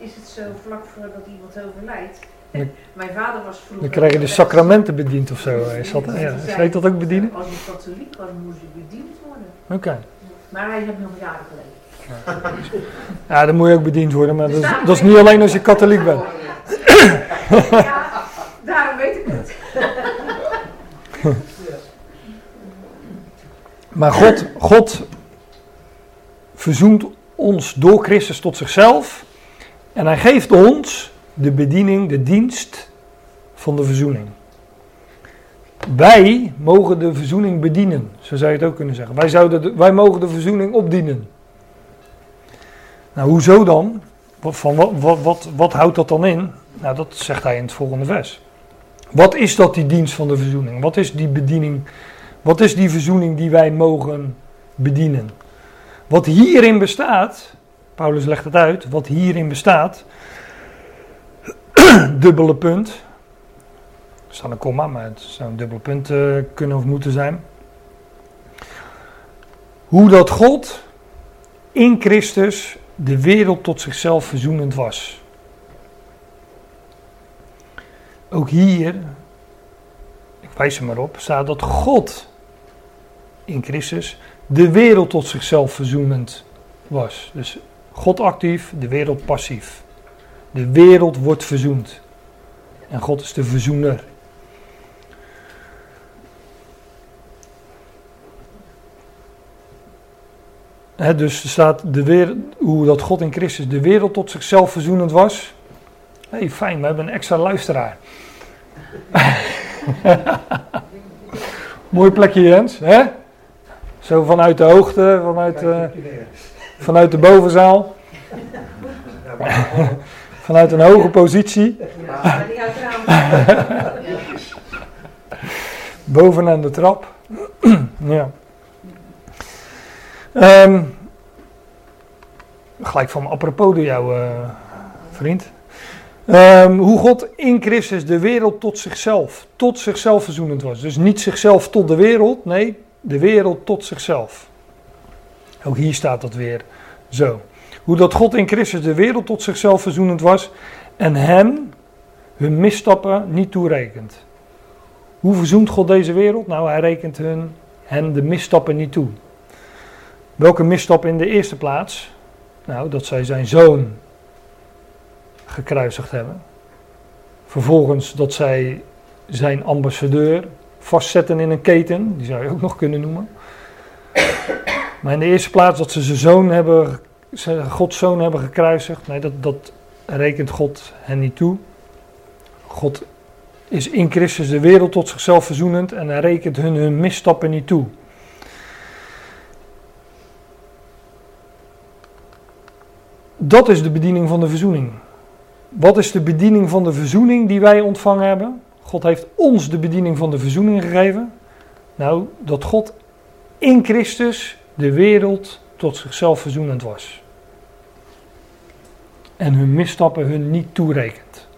is het zo vlak voordat iemand overlijdt. Mijn vader was vroeger... Dan krijg je de sacramenten bediend of zo. Is dat, ja, dat ook bedienen? Als je katholiek was, moest je bediend worden. Oké. Okay. Maar hij heeft nog jaren geleden. Ja, dan moet je ook bediend worden, maar dat is, dat is niet alleen als je katholiek bent. Ja, daarom weet ik het. Maar God, God verzoent ons door Christus tot zichzelf. En hij geeft ons de bediening, de dienst van de verzoening. Wij mogen de verzoening bedienen, zo zou je het ook kunnen zeggen. Wij, zouden wij mogen de verzoening opdienen. Nou, hoezo dan? Van wat, wat, wat, wat houdt dat dan in? Nou, dat zegt hij in het volgende vers. Wat is dat, die dienst van de verzoening? Wat is die bediening? Wat is die verzoening die wij mogen bedienen? Wat hierin bestaat, Paulus legt het uit, wat hierin bestaat, dubbele punt. Er staat een komma, maar het zou een dubbele punt uh, kunnen of moeten zijn. Hoe dat God in Christus de wereld tot zichzelf verzoenend was. Ook hier, ik wijs er maar op, staat dat God in Christus de wereld tot zichzelf verzoenend was. Dus God actief, de wereld passief. De wereld wordt verzoend. En God is de verzoener. dus er staat de wereld, hoe dat God in Christus de wereld tot zichzelf verzoenend was. Hé, hey, fijn, we hebben een extra luisteraar. Mooi plekje Jens, hè? Zo vanuit de hoogte, vanuit, uh, vanuit de bovenzaal. vanuit een hoge positie. Bovenaan de trap. ja. Um, gelijk van apropos door jou, uh, vriend. Um, hoe God in Christus de wereld tot zichzelf, tot zichzelf verzoenend was. Dus niet zichzelf tot de wereld, nee, de wereld tot zichzelf. Ook hier staat dat weer zo. Hoe dat God in Christus de wereld tot zichzelf verzoenend was en hen hun misstappen niet toerekent. Hoe verzoent God deze wereld? Nou, hij rekent hun, hen de misstappen niet toe. Welke misstap in de eerste plaats? Nou, dat zij zijn zoon gekruisigd hebben. Vervolgens dat zij zijn ambassadeur vastzetten in een keten, die zou je ook nog kunnen noemen. Maar in de eerste plaats dat ze zijn zoon hebben, Gods zoon hebben gekruisigd, nee, dat, dat rekent God hen niet toe. God is in Christus de wereld tot zichzelf verzoenend en hij rekent hun hun misstappen niet toe. Dat is de bediening van de verzoening. Wat is de bediening van de verzoening die wij ontvangen hebben? God heeft ons de bediening van de verzoening gegeven. Nou, dat God in Christus de wereld tot zichzelf verzoenend was. En hun misstappen hun niet toerekent.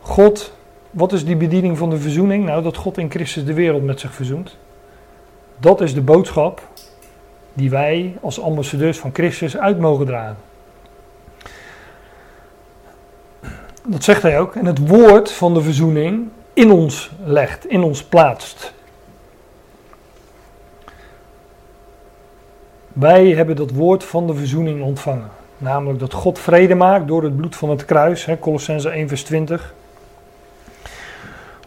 God, wat is die bediening van de verzoening? Nou, dat God in Christus de wereld met zich verzoent. Dat is de boodschap die wij als ambassadeurs van Christus uit mogen dragen. Dat zegt hij ook. En het woord van de verzoening in ons legt, in ons plaatst. Wij hebben dat woord van de verzoening ontvangen. Namelijk dat God vrede maakt door het bloed van het kruis. Colossense 1 vers 20.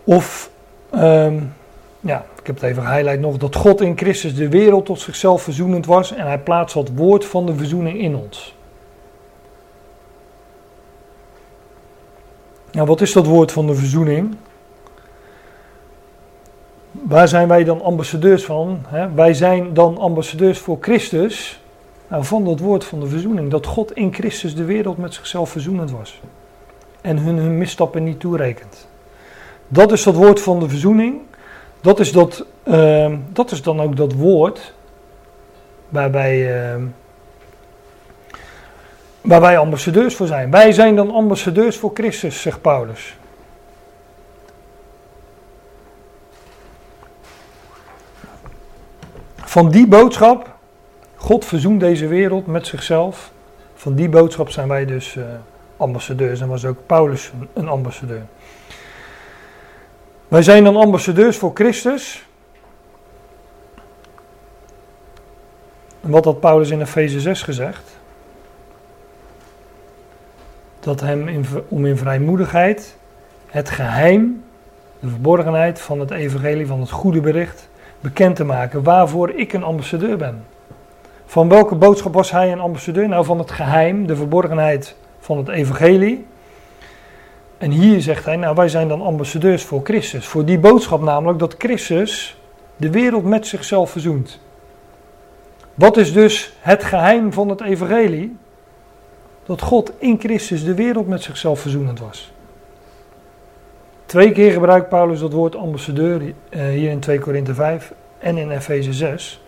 Of, um, ja, ik heb het even gehighlight nog. Dat God in Christus de wereld tot zichzelf verzoenend was. En hij plaatst dat woord van de verzoening in ons. Nou, wat is dat woord van de verzoening? Waar zijn wij dan ambassadeurs van? Wij zijn dan ambassadeurs voor Christus. Nou, van dat woord van de verzoening. Dat God in Christus de wereld met zichzelf verzoenend was. En hun, hun misstappen niet toerekent. Dat is dat woord van de verzoening. Dat is, dat, uh, dat is dan ook dat woord waarbij, uh, waar wij ambassadeurs voor zijn. Wij zijn dan ambassadeurs voor Christus, zegt Paulus. Van die boodschap, God verzoent deze wereld met zichzelf. Van die boodschap zijn wij dus uh, ambassadeurs en was ook Paulus een ambassadeur. Wij zijn dan ambassadeurs voor Christus. En wat had Paulus in Efeze 6 gezegd? Dat hem in, om in vrijmoedigheid het geheim, de verborgenheid van het evangelie, van het goede bericht, bekend te maken waarvoor ik een ambassadeur ben. Van welke boodschap was hij een ambassadeur? Nou, van het geheim, de verborgenheid van het evangelie. En hier zegt hij, nou wij zijn dan ambassadeurs voor Christus. Voor die boodschap namelijk dat Christus de wereld met zichzelf verzoent. Wat is dus het geheim van het evangelie? Dat God in Christus de wereld met zichzelf verzoenend was. Twee keer gebruikt Paulus dat woord ambassadeur eh, hier in 2 Korinthe 5 en in Efeze 6.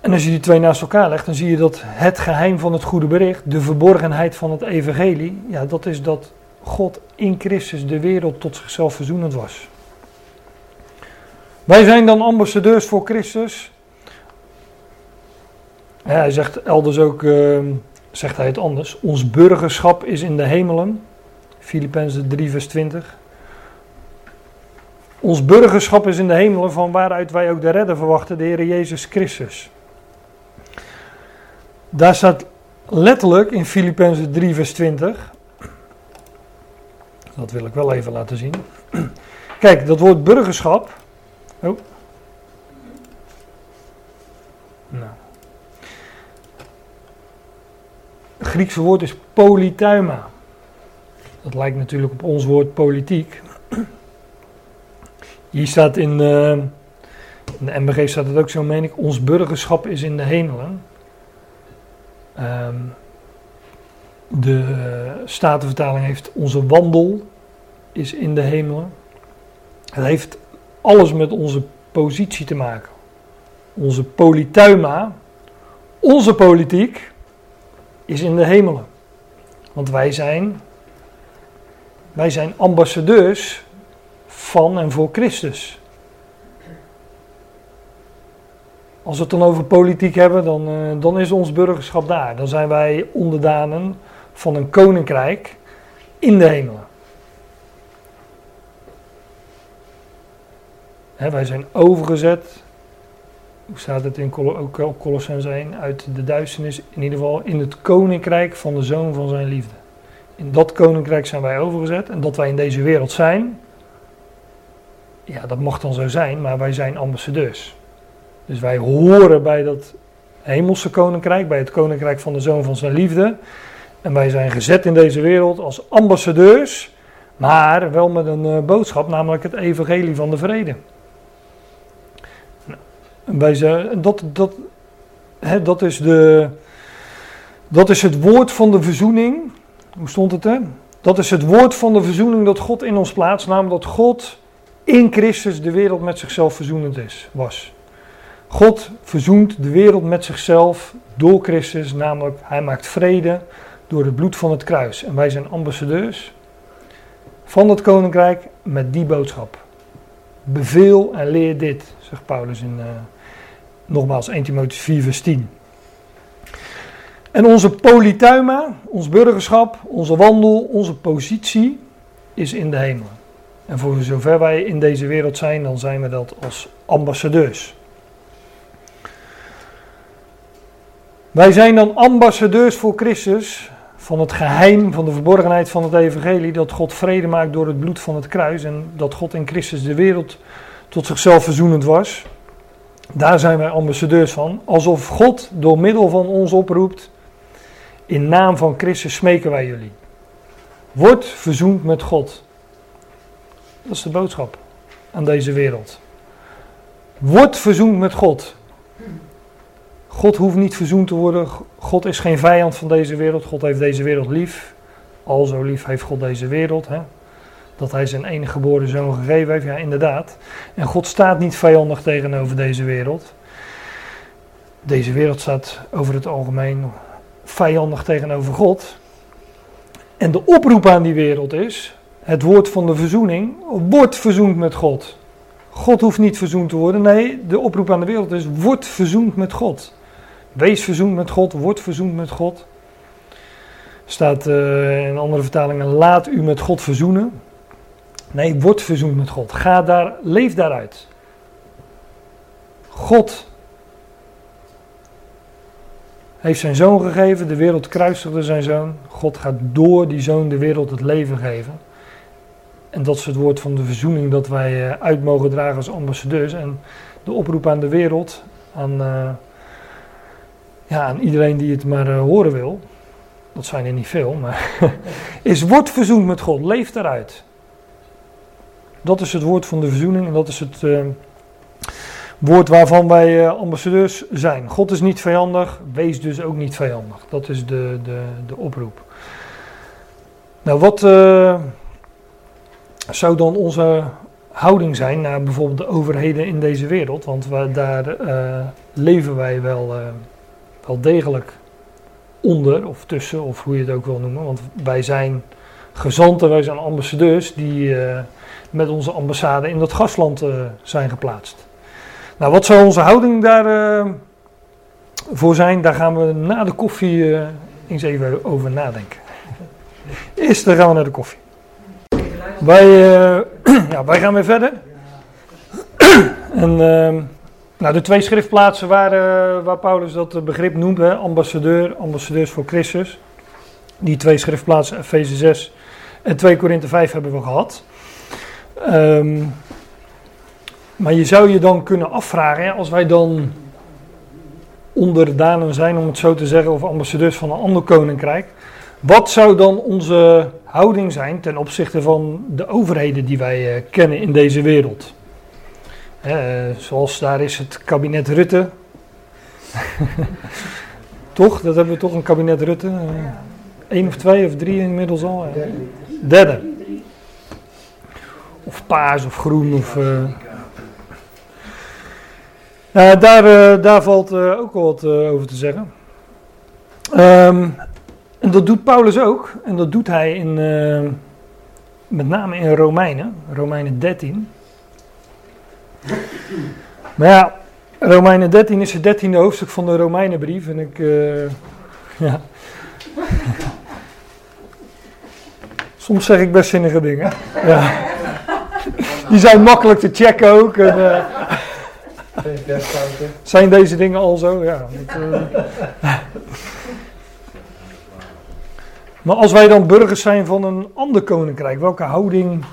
En als je die twee naast elkaar legt, dan zie je dat het geheim van het goede bericht, de verborgenheid van het evangelie, ja, dat is dat God in Christus de wereld tot zichzelf verzoenend was. Wij zijn dan ambassadeurs voor Christus. Hij zegt elders ook, uh, zegt hij het anders, ons burgerschap is in de hemelen. Filippenzen 3 vers 20. Ons burgerschap is in de hemelen, van waaruit wij ook de redder verwachten, de Heer Jezus Christus. Daar staat letterlijk in Filippenzen 3 vers 20. Dat wil ik wel even laten zien. Kijk, dat woord burgerschap. Oh. Het Griekse woord is polytuima. Dat lijkt natuurlijk op ons woord politiek. Hier staat in, uh, in de MBG staat het ook zo, meen ik. Ons burgerschap is in de hemelen. Um, de Statenvertaling heeft onze wandel is in de hemelen. Het heeft alles met onze positie te maken. Onze polytuima, onze politiek, is in de hemelen. Want wij zijn, wij zijn ambassadeurs van en voor Christus. Als we het dan over politiek hebben, dan, uh, dan is ons burgerschap daar. Dan zijn wij onderdanen van een koninkrijk in de hemelen. He, wij zijn overgezet, hoe staat het in op Colossens 1, uit de duisternis, in ieder geval in het koninkrijk van de zoon van zijn liefde. In dat koninkrijk zijn wij overgezet en dat wij in deze wereld zijn, ja, dat mag dan zo zijn, maar wij zijn ambassadeurs. Dus wij horen bij dat hemelse koninkrijk, bij het koninkrijk van de zoon van zijn liefde. En wij zijn gezet in deze wereld als ambassadeurs, maar wel met een uh, boodschap, namelijk het evangelie van de vrede. Wij zijn, dat, dat, hè, dat, is de, dat is het woord van de verzoening. Hoe stond het er? Dat is het woord van de verzoening dat God in ons plaatst, namelijk dat God in Christus de wereld met zichzelf verzoenend is, was. God verzoent de wereld met zichzelf door Christus, namelijk hij maakt vrede door het bloed van het kruis. En wij zijn ambassadeurs van het koninkrijk met die boodschap. Beveel en leer dit, zegt Paulus in uh, nogmaals 1 Timotheüs 4 vers 10. En onze polytuima, ons burgerschap, onze wandel, onze positie is in de hemel. En voor zover wij in deze wereld zijn, dan zijn we dat als ambassadeurs. Wij zijn dan ambassadeurs voor Christus van het geheim van de verborgenheid van het evangelie dat God vrede maakt door het bloed van het kruis en dat God in Christus de wereld tot zichzelf verzoenend was. Daar zijn wij ambassadeurs van, alsof God door middel van ons oproept, in naam van Christus smeken wij jullie. Word verzoend met God. Dat is de boodschap aan deze wereld. Word verzoend met God. God hoeft niet verzoend te worden. God is geen vijand van deze wereld. God heeft deze wereld lief. Al zo lief heeft God deze wereld. Hè? Dat hij zijn enige geboren zoon gegeven heeft. Ja, inderdaad. En God staat niet vijandig tegenover deze wereld. Deze wereld staat over het algemeen vijandig tegenover God. En de oproep aan die wereld is: het woord van de verzoening. Word verzoend met God. God hoeft niet verzoend te worden. Nee, de oproep aan de wereld is: word verzoend met God. Wees verzoend met God, word verzoend met God. Staat uh, in andere vertalingen: laat u met God verzoenen. Nee, word verzoend met God. Ga daar, leef daaruit. God heeft zijn zoon gegeven, de wereld kruisigde zijn zoon. God gaat door die zoon de wereld het leven geven. en dat is het woord van de verzoening dat wij uit mogen dragen als ambassadeurs. En de oproep aan de wereld, aan, ja, aan iedereen die het maar horen wil. Dat zijn er niet veel, maar is word verzoend met God, leef daaruit. Dat is het woord van de verzoening en dat is het woord waarvan wij uh, ambassadeurs zijn. God is niet vijandig, wees dus ook niet vijandig. Dat is de, de, de oproep. Nou, wat uh, zou dan onze houding zijn naar bijvoorbeeld de overheden in deze wereld? Want we, daar leven wij wel, wel degelijk onder of tussen, of hoe je het ook wil noemen. Want wij zijn gezanten, wij zijn ambassadeurs die met onze ambassade in dat gastland zijn geplaatst. Nou, wat zou onze houding daarvoor uh, voor zijn? Daar gaan we na de koffie uh, eens even over nadenken. Eerst dan gaan we naar de koffie. Wij, ja, wij gaan weer verder. en ehm, nou, de twee schriftplaatsen waar, waar Paulus dat begrip noemt, hè, ambassadeur, ambassadeurs voor Christus. Die twee schriftplaatsen, Efeze 6 en 2 Korinthe 5 hebben we gehad. Um, maar je zou je dan kunnen afvragen, als wij dan onderdanen zijn, om het zo te zeggen, of ambassadeurs van een ander koninkrijk. Wat zou dan onze houding zijn ten opzichte van de overheden die wij uh, kennen in deze wereld? Uh, zoals daar is het kabinet Rutte. toch? Dat hebben we toch een kabinet Rutte. Uh, Eén of twee of drie inmiddels al. Derde. Of paars of groen of... Uh, daar, uh, daar valt uh, ook wel wat over te zeggen. Um, en dat doet Paulus ook. En dat doet hij in, met name in Romeinen, Romeinen 13. Maar ja, Romeinen 13 is het dertiende hoofdstuk van de Romeinenbrief. En ik, ja. Soms zeg ik best zinnige dingen. Ja. Die zijn makkelijk te checken ook. En, zijn deze dingen al zo? Ja. uh... maar als wij dan burgers zijn van een ander koninkrijk, welke houding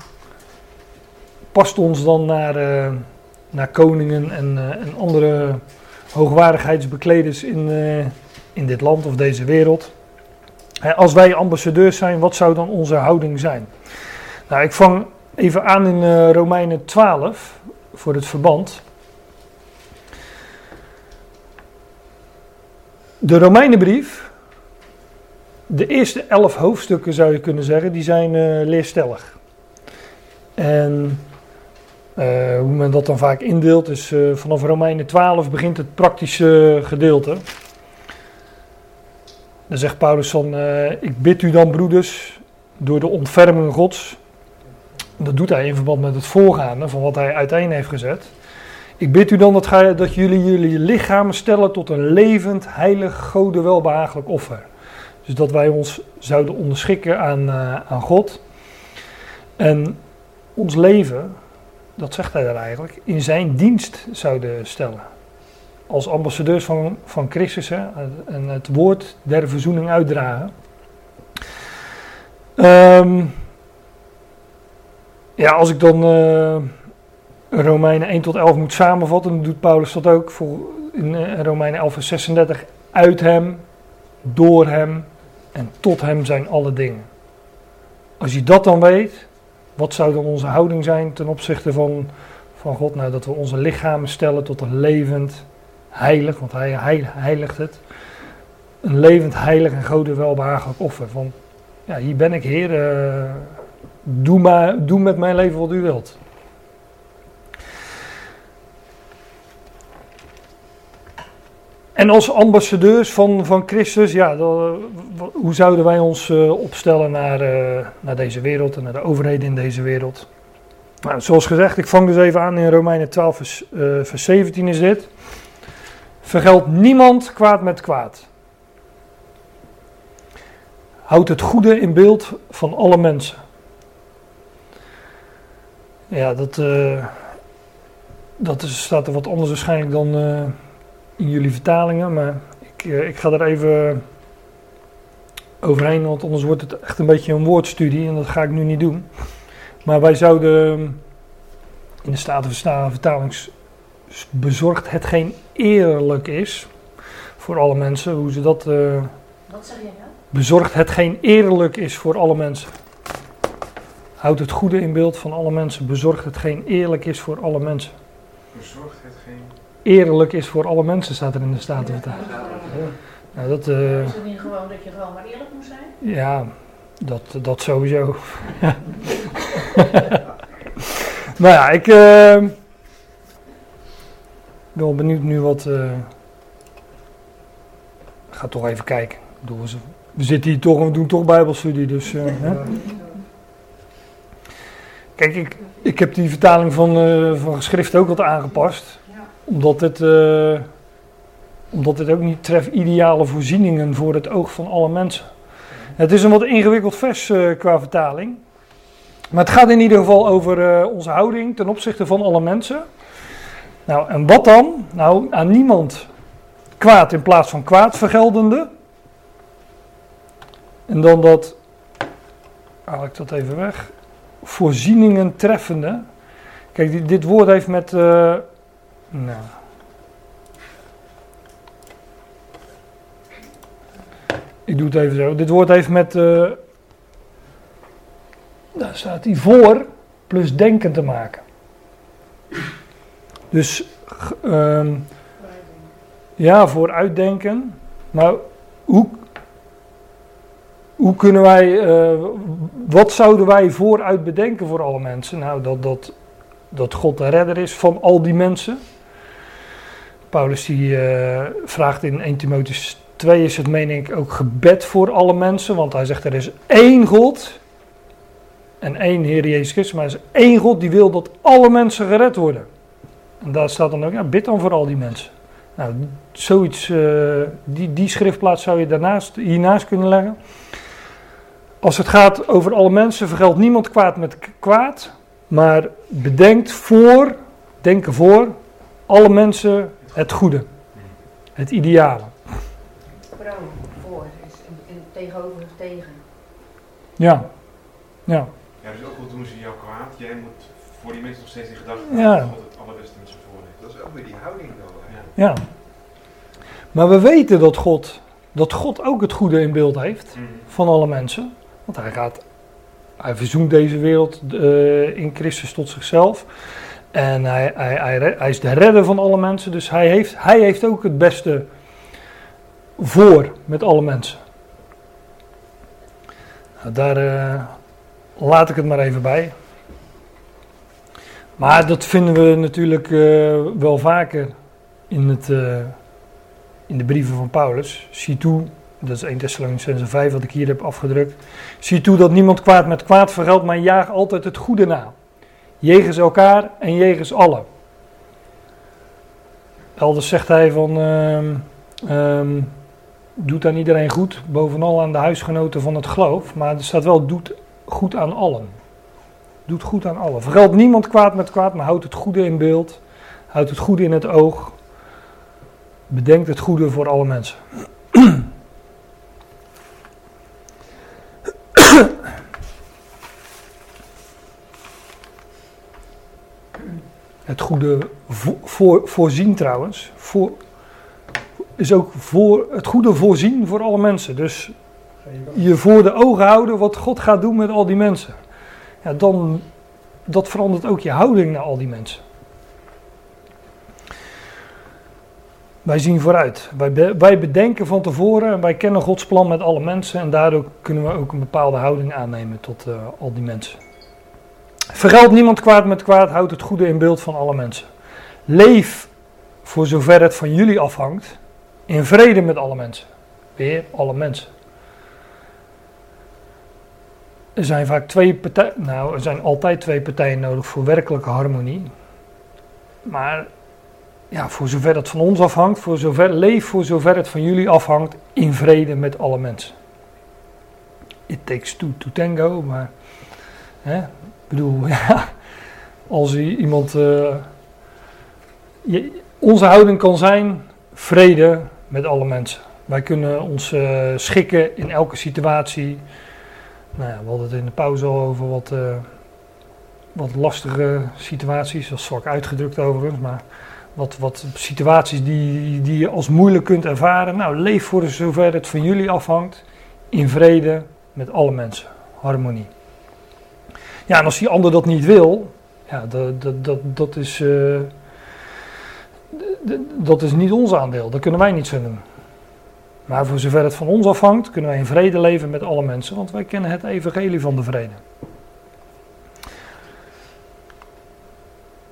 past ons dan naar, uh, naar koningen en, en andere hoogwaardigheidsbekleders in, in dit land of deze wereld? als wij ambassadeurs zijn, wat zou dan onze houding zijn? Nou, ik vang even aan in Romeinen 12 voor het verband. De Romeinenbrief, de eerste elf hoofdstukken zou je kunnen zeggen, die zijn uh, leerstellig. En uh, hoe men dat dan vaak indeelt, is vanaf Romeinen 12 begint het praktische gedeelte. Dan zegt Paulus van, ik bid u dan broeders, door de ontferming gods. Dat doet hij in verband met het voorgaande van wat hij uiteen heeft gezet. Ik bid u dan dat, dat jullie jullie lichamen stellen tot een levend, heilig, gode welbehagelijk offer. Dus dat wij ons zouden onderschikken aan, uh, aan God. En ons leven, dat zegt hij daar eigenlijk, in zijn dienst zouden stellen. Als ambassadeurs van, van Christus hè, en het woord der verzoening uitdragen. Um, ja, als ik dan... Uh, Romeinen 1 tot 11 moet samenvatten, doet Paulus dat ook voor in eh, Romeinen 11 vers 36. Uit hem, door hem en tot hem zijn alle dingen. Als je dat dan weet, wat zou dan onze houding zijn ten opzichte van, van God? Nou, dat we onze lichamen stellen tot een levend, heilig, want hij heiligt het. Een levend, heilig en gode welbehagelijk offer. Van, ja, hier ben ik Heer, uh, doe, doe met mijn leven wat u wilt. En als ambassadeurs van, van Christus, ja, hoe zouden wij ons uh, opstellen naar, uh, naar deze wereld en naar de overheden in deze wereld? Nou, zoals gezegd, ik vang dus even aan in Romeinen 12, vers, uh, vers 17 is dit. Vergeld niemand kwaad met kwaad. Houd het goede in beeld van alle mensen. Ja, dat, dat is, staat er wat anders waarschijnlijk dan in jullie vertalingen, maar ik, eh, ik ga er even overheen, want anders wordt het echt een beetje een woordstudie en dat ga ik nu niet doen. Maar wij zouden in de Statenvertaling bezorgd hetgeen eerlijk is voor alle mensen. Hoe ze dat. Wat zeg je nou? Bezorgd hetgeen eerlijk is voor alle mensen. Houd het goede in beeld van alle mensen. Bezorg hetgeen eerlijk is voor alle mensen. Bezorg hetgeen. Eerlijk is voor alle mensen, staat er in de Statenvertaling. Ja. Nou, dat, uh, is het niet gewoon dat je gewoon maar eerlijk moet zijn? Ja, dat, dat sowieso. nou ja, ik uh, ben wel benieuwd nu wat. Uh, ik ga toch even kijken. We zitten hier toch en we doen toch Bijbelstudie, dus. Uh, hè? Kijk, ik, ik heb die vertaling van, uh, van geschrift ook wat aangepast. Omdat het, uh, omdat het ook niet treft ideale voorzieningen voor het oog van alle mensen. Het is een wat ingewikkeld vers uh, qua vertaling. Maar het gaat in ieder geval over onze houding ten opzichte van alle mensen. Nou, en wat dan? Nou, aan niemand kwaad in plaats van kwaad vergeldende. En dan dat, haal ik dat even weg voorzieningen treffende. Kijk, dit, woord heeft met. Uh, nou. Ik doe het even zo. Dit woord heeft met. Uh, daar staat hij voor plus denken te maken. Dus. Um, ja, voor uitdenken. Maar hoe, hoe kunnen wij, uh, wat zouden wij vooruit bedenken voor alle mensen? Nou, dat, dat, dat God de redder is van al die mensen. Paulus die uh, vraagt in 1 Timotheus 2 is het meen ik ook gebed voor alle mensen. Want hij zegt er is één God en één Heer Jezus Christus. Maar er is één God die wil dat alle mensen gered worden. En daar staat dan ook, ja, bid dan voor al die mensen. Nou, zoiets, uh, die, die schriftplaats zou je daarnaast, hiernaast kunnen leggen. Als het gaat over alle mensen, vergeldt niemand kwaad met kwaad, maar bedenkt voor, denken voor, alle mensen het goede, het ideale. Pro, voor, is in, tegenover tegen. Ja, ja. Ja, dus ook al doen ze jou kwaad, jij moet voor die mensen nog steeds in gedachten ja. dat God het allerbeste met ze voor heeft. Dat is ook weer die houding dan. Ja. Maar we weten dat God, dat God ook het goede in beeld heeft mm. van alle mensen. Want hij gaat, hij verzoent deze wereld uh, in Christus tot zichzelf. En hij, hij, hij, is de redder van alle mensen. Dus hij heeft, hij heeft ook het beste voor met alle mensen. Nou, daar uh, laat ik het maar even bij. Maar dat vinden we natuurlijk uh, wel vaker in, het, in de brieven van Paulus. Zie toe dat is 1 Thessalonicense 5 wat ik hier heb afgedrukt. Zie toe dat niemand kwaad met kwaad vergeldt, maar jaag altijd het goede na. Jegens elkaar en jegens allen. Elders zegt hij van, um, um, doet aan iedereen goed, bovenal aan de huisgenoten van het geloof. Maar er staat wel, doet goed aan allen. Doet goed aan allen. Vergeld niemand kwaad met kwaad, maar houdt het goede in beeld. Houdt het goede in het oog. Bedenkt het goede voor alle mensen. Het goede voor, voorzien trouwens, voor, is ook voor, het goede voorzien voor alle mensen. Dus je voor de ogen houden wat God gaat doen met al die mensen. Ja, dan, dat verandert ook je houding naar al die mensen. Wij zien vooruit. Wij, wij bedenken van tevoren en wij kennen Gods plan met alle mensen. En daardoor kunnen we ook een bepaalde houding aannemen tot uh, al die mensen. Vergeld niemand kwaad met kwaad, houd het goede in beeld van alle mensen. Leef, voor zover het van jullie afhangt, in vrede met alle mensen. Weer alle mensen. Er zijn vaak twee partijen, nou, er zijn altijd twee partijen nodig voor werkelijke harmonie. Maar ja, voor zover het van ons afhangt, voor zover, leef voor zover het van jullie afhangt, in vrede met alle mensen. It takes two to tango, maar hè, bedoel, ja, als iemand. Uh, je, onze houding kan zijn vrede met alle mensen. Wij kunnen ons uh, schikken in elke situatie. Nou ja, we hadden het in de pauze al over wat, uh, wat lastige situaties, dat is zwak uitgedrukt overigens, maar wat, wat situaties die, die je als moeilijk kunt ervaren. Nou, leef voor zover het van jullie afhangt, in vrede met alle mensen, harmonie. Ja, en als die ander dat niet wil, ja, dat, dat, dat, dat is, uh, dat is niet ons aandeel, dat kunnen wij niet zo doen. Maar voor zover het van ons afhangt, kunnen wij in vrede leven met alle mensen, want wij kennen het evangelie van de vrede.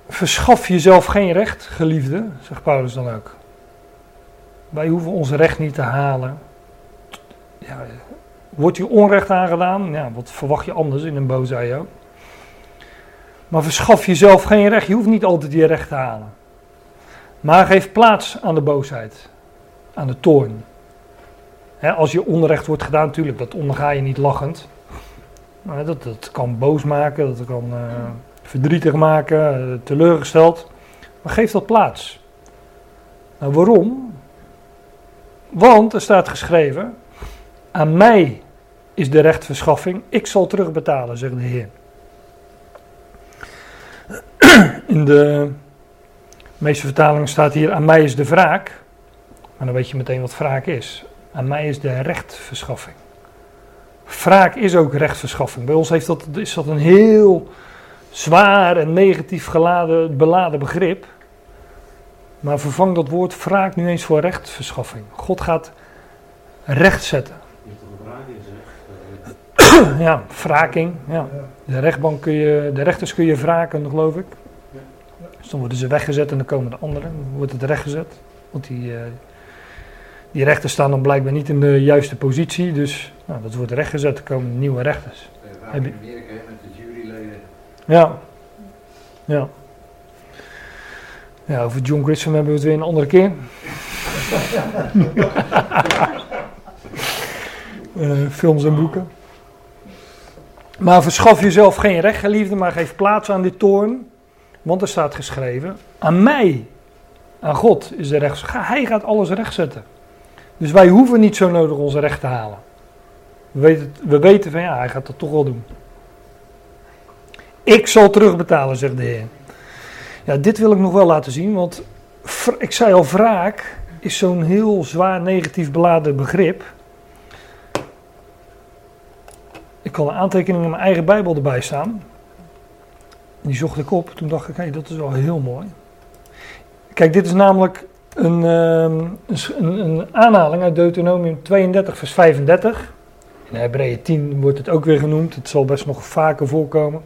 Verschaf jezelf geen recht, geliefde, zegt Paulus dan ook. Wij hoeven ons recht niet te halen. Ja, wordt je onrecht aangedaan? Ja, wat verwacht je anders in een ook? Maar verschaf jezelf geen recht. Je hoeft niet altijd je recht te halen. Maar geef plaats aan de boosheid, aan de toorn. als je onrecht wordt gedaan, natuurlijk, dat onderga je niet lachend. Maar dat, dat kan boos maken, dat kan uh, verdrietig maken, uh, teleurgesteld. Maar geef dat plaats. Nou, waarom? Want er staat geschreven: Aan mij is de rechtverschaffing, ik zal terugbetalen, zegt de Heer. In de meeste vertalingen staat hier: Aan mij is de wraak. Maar dan weet je meteen wat wraak is. Aan mij is de rechtverschaffing. Wraak is ook rechtverschaffing. Bij ons heeft dat, is dat een heel zwaar en negatief geladen, beladen begrip. Maar vervang dat woord wraak nu eens voor rechtverschaffing. God gaat recht zetten. Ja, wraking. Ja. De rechtbank kun je, de rechters kun je wraken, geloof ik. Dus dan worden ze weggezet en dan komen de anderen. Dan wordt het rechtgezet. Want die, uh, die rechters staan dan blijkbaar niet in de juiste positie. Dus nou, dat wordt rechtgezet. Er komen nieuwe rechters. Ja, in Amerika met de juryleden. Ja. Ja. Ja, over John Grisham hebben we het weer een andere keer. uh, films en boeken. Maar verschaf jezelf geen recht, geliefde, maar geef plaats aan dit toorn. Want er staat geschreven: Aan mij, aan God is de recht. Hij gaat alles rechtzetten. Dus wij hoeven niet zo nodig onze recht te halen. We weten, we weten van ja, hij gaat dat toch wel doen. Ik zal terugbetalen, zegt de Heer. Ja, dit wil ik nog wel laten zien, want ik zei al, wraak is zo'n heel zwaar negatief beladen begrip. Ik kan een aantekening in mijn eigen Bijbel erbij staan. Die zocht ik op. Toen dacht ik, hé, dat is wel heel mooi. Kijk, dit is namelijk een, ehm, een, een, aanhaling uit Deuteronomium 32, vers 35. In Hebreeën 10 wordt het ook weer genoemd. Het zal best nog vaker voorkomen.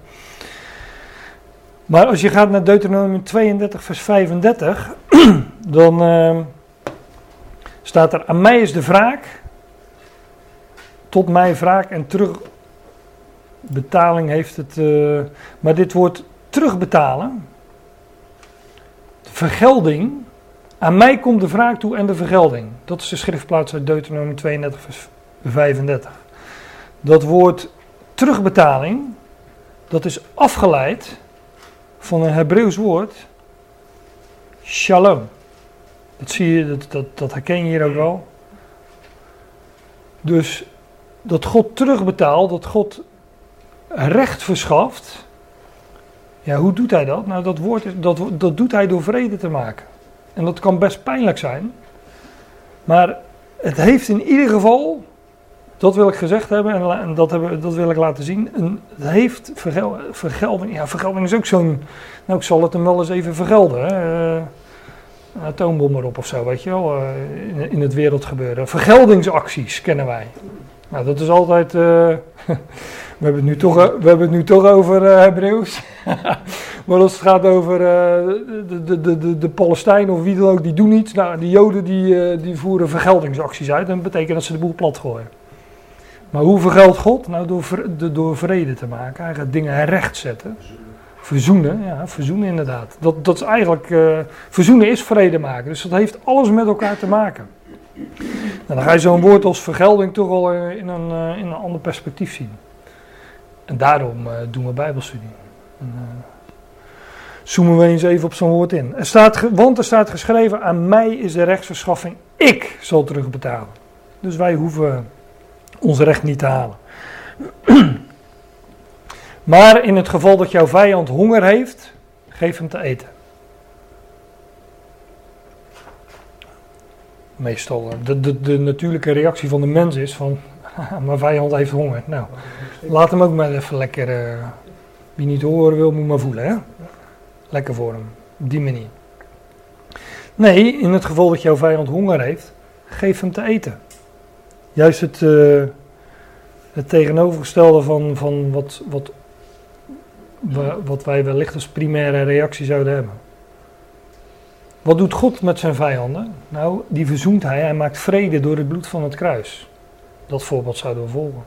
Maar als je gaat naar Deuteronomium 32, vers 35, dan uh, staat er: Aan mij is de wraak, tot mij wraak en terugbetaling heeft het. Uh, maar dit woord terugbetalen, vergelding, aan mij komt de wraak toe en de vergelding. Dat is de schriftplaats uit Deuteronomium 32, vers 35. Dat woord terugbetaling, dat is afgeleid van een Hebreeuws woord, shalom. Dat zie je, dat, dat, dat herken je hier ook wel. Dus dat God terugbetaalt, dat God recht verschaft. Ja, hoe doet hij dat? Nou, dat, woord, dat, dat doet hij door vrede te maken. En dat kan best pijnlijk zijn. Maar het heeft in ieder geval dat wil ik gezegd hebben en dat, hebben, dat wil ik laten zien. Een, het heeft vergelding. Ja, vergelding is ook zo'n. Nou, ik zal het hem wel eens even vergelden. Hè. Een atoombom erop of zo, weet je wel. Uh, in, in, het wereldgebeuren. Vergeldingsacties kennen wij. Nou, dat is altijd. Uh, we, hebben het nu toch, we hebben het nu toch over Hebreeuws. maar als het gaat over de, de, de, de, de Palestijnen of wie dan ook, die doen iets. Nou, de Joden die, die voeren vergeldingsacties uit. Dat betekent dat ze de boel plat gooien. Maar hoe vergeldt God? Nou, door, door vrede te maken. Hij gaat dingen rechtzetten. Verzoenen, ja, verzoenen inderdaad. Dat, dat is eigenlijk, uh, verzoenen is vrede maken. Dus dat heeft alles met elkaar te maken. Nou, dan ga je zo'n woord als vergelding toch al in een, uh, in een ander perspectief zien. En daarom uh, doen we bijbelstudie. En, zoomen we eens even op zo'n woord in. Er staat, want er staat geschreven, aan mij is de rechtsverschaffing, ik zal terugbetalen. Dus wij hoeven ons recht niet te halen. Maar in het geval dat jouw vijand honger heeft, geef hem te eten. Meestal de, de, de natuurlijke reactie van de mens is van, mijn vijand heeft honger. Nou, laat hem ook maar even lekker, uh, wie niet horen wil, moet maar voelen. Hè? Lekker voor hem, op die manier. Nee, in het geval dat jouw vijand honger heeft, geef hem te eten. Juist het, uh, het tegenovergestelde van, van wat, wat, wat wij wellicht als primaire reactie zouden hebben. Wat doet God met zijn vijanden? Nou, die verzoent hij. Hij maakt vrede door het bloed van het kruis. Dat voorbeeld zouden we volgen.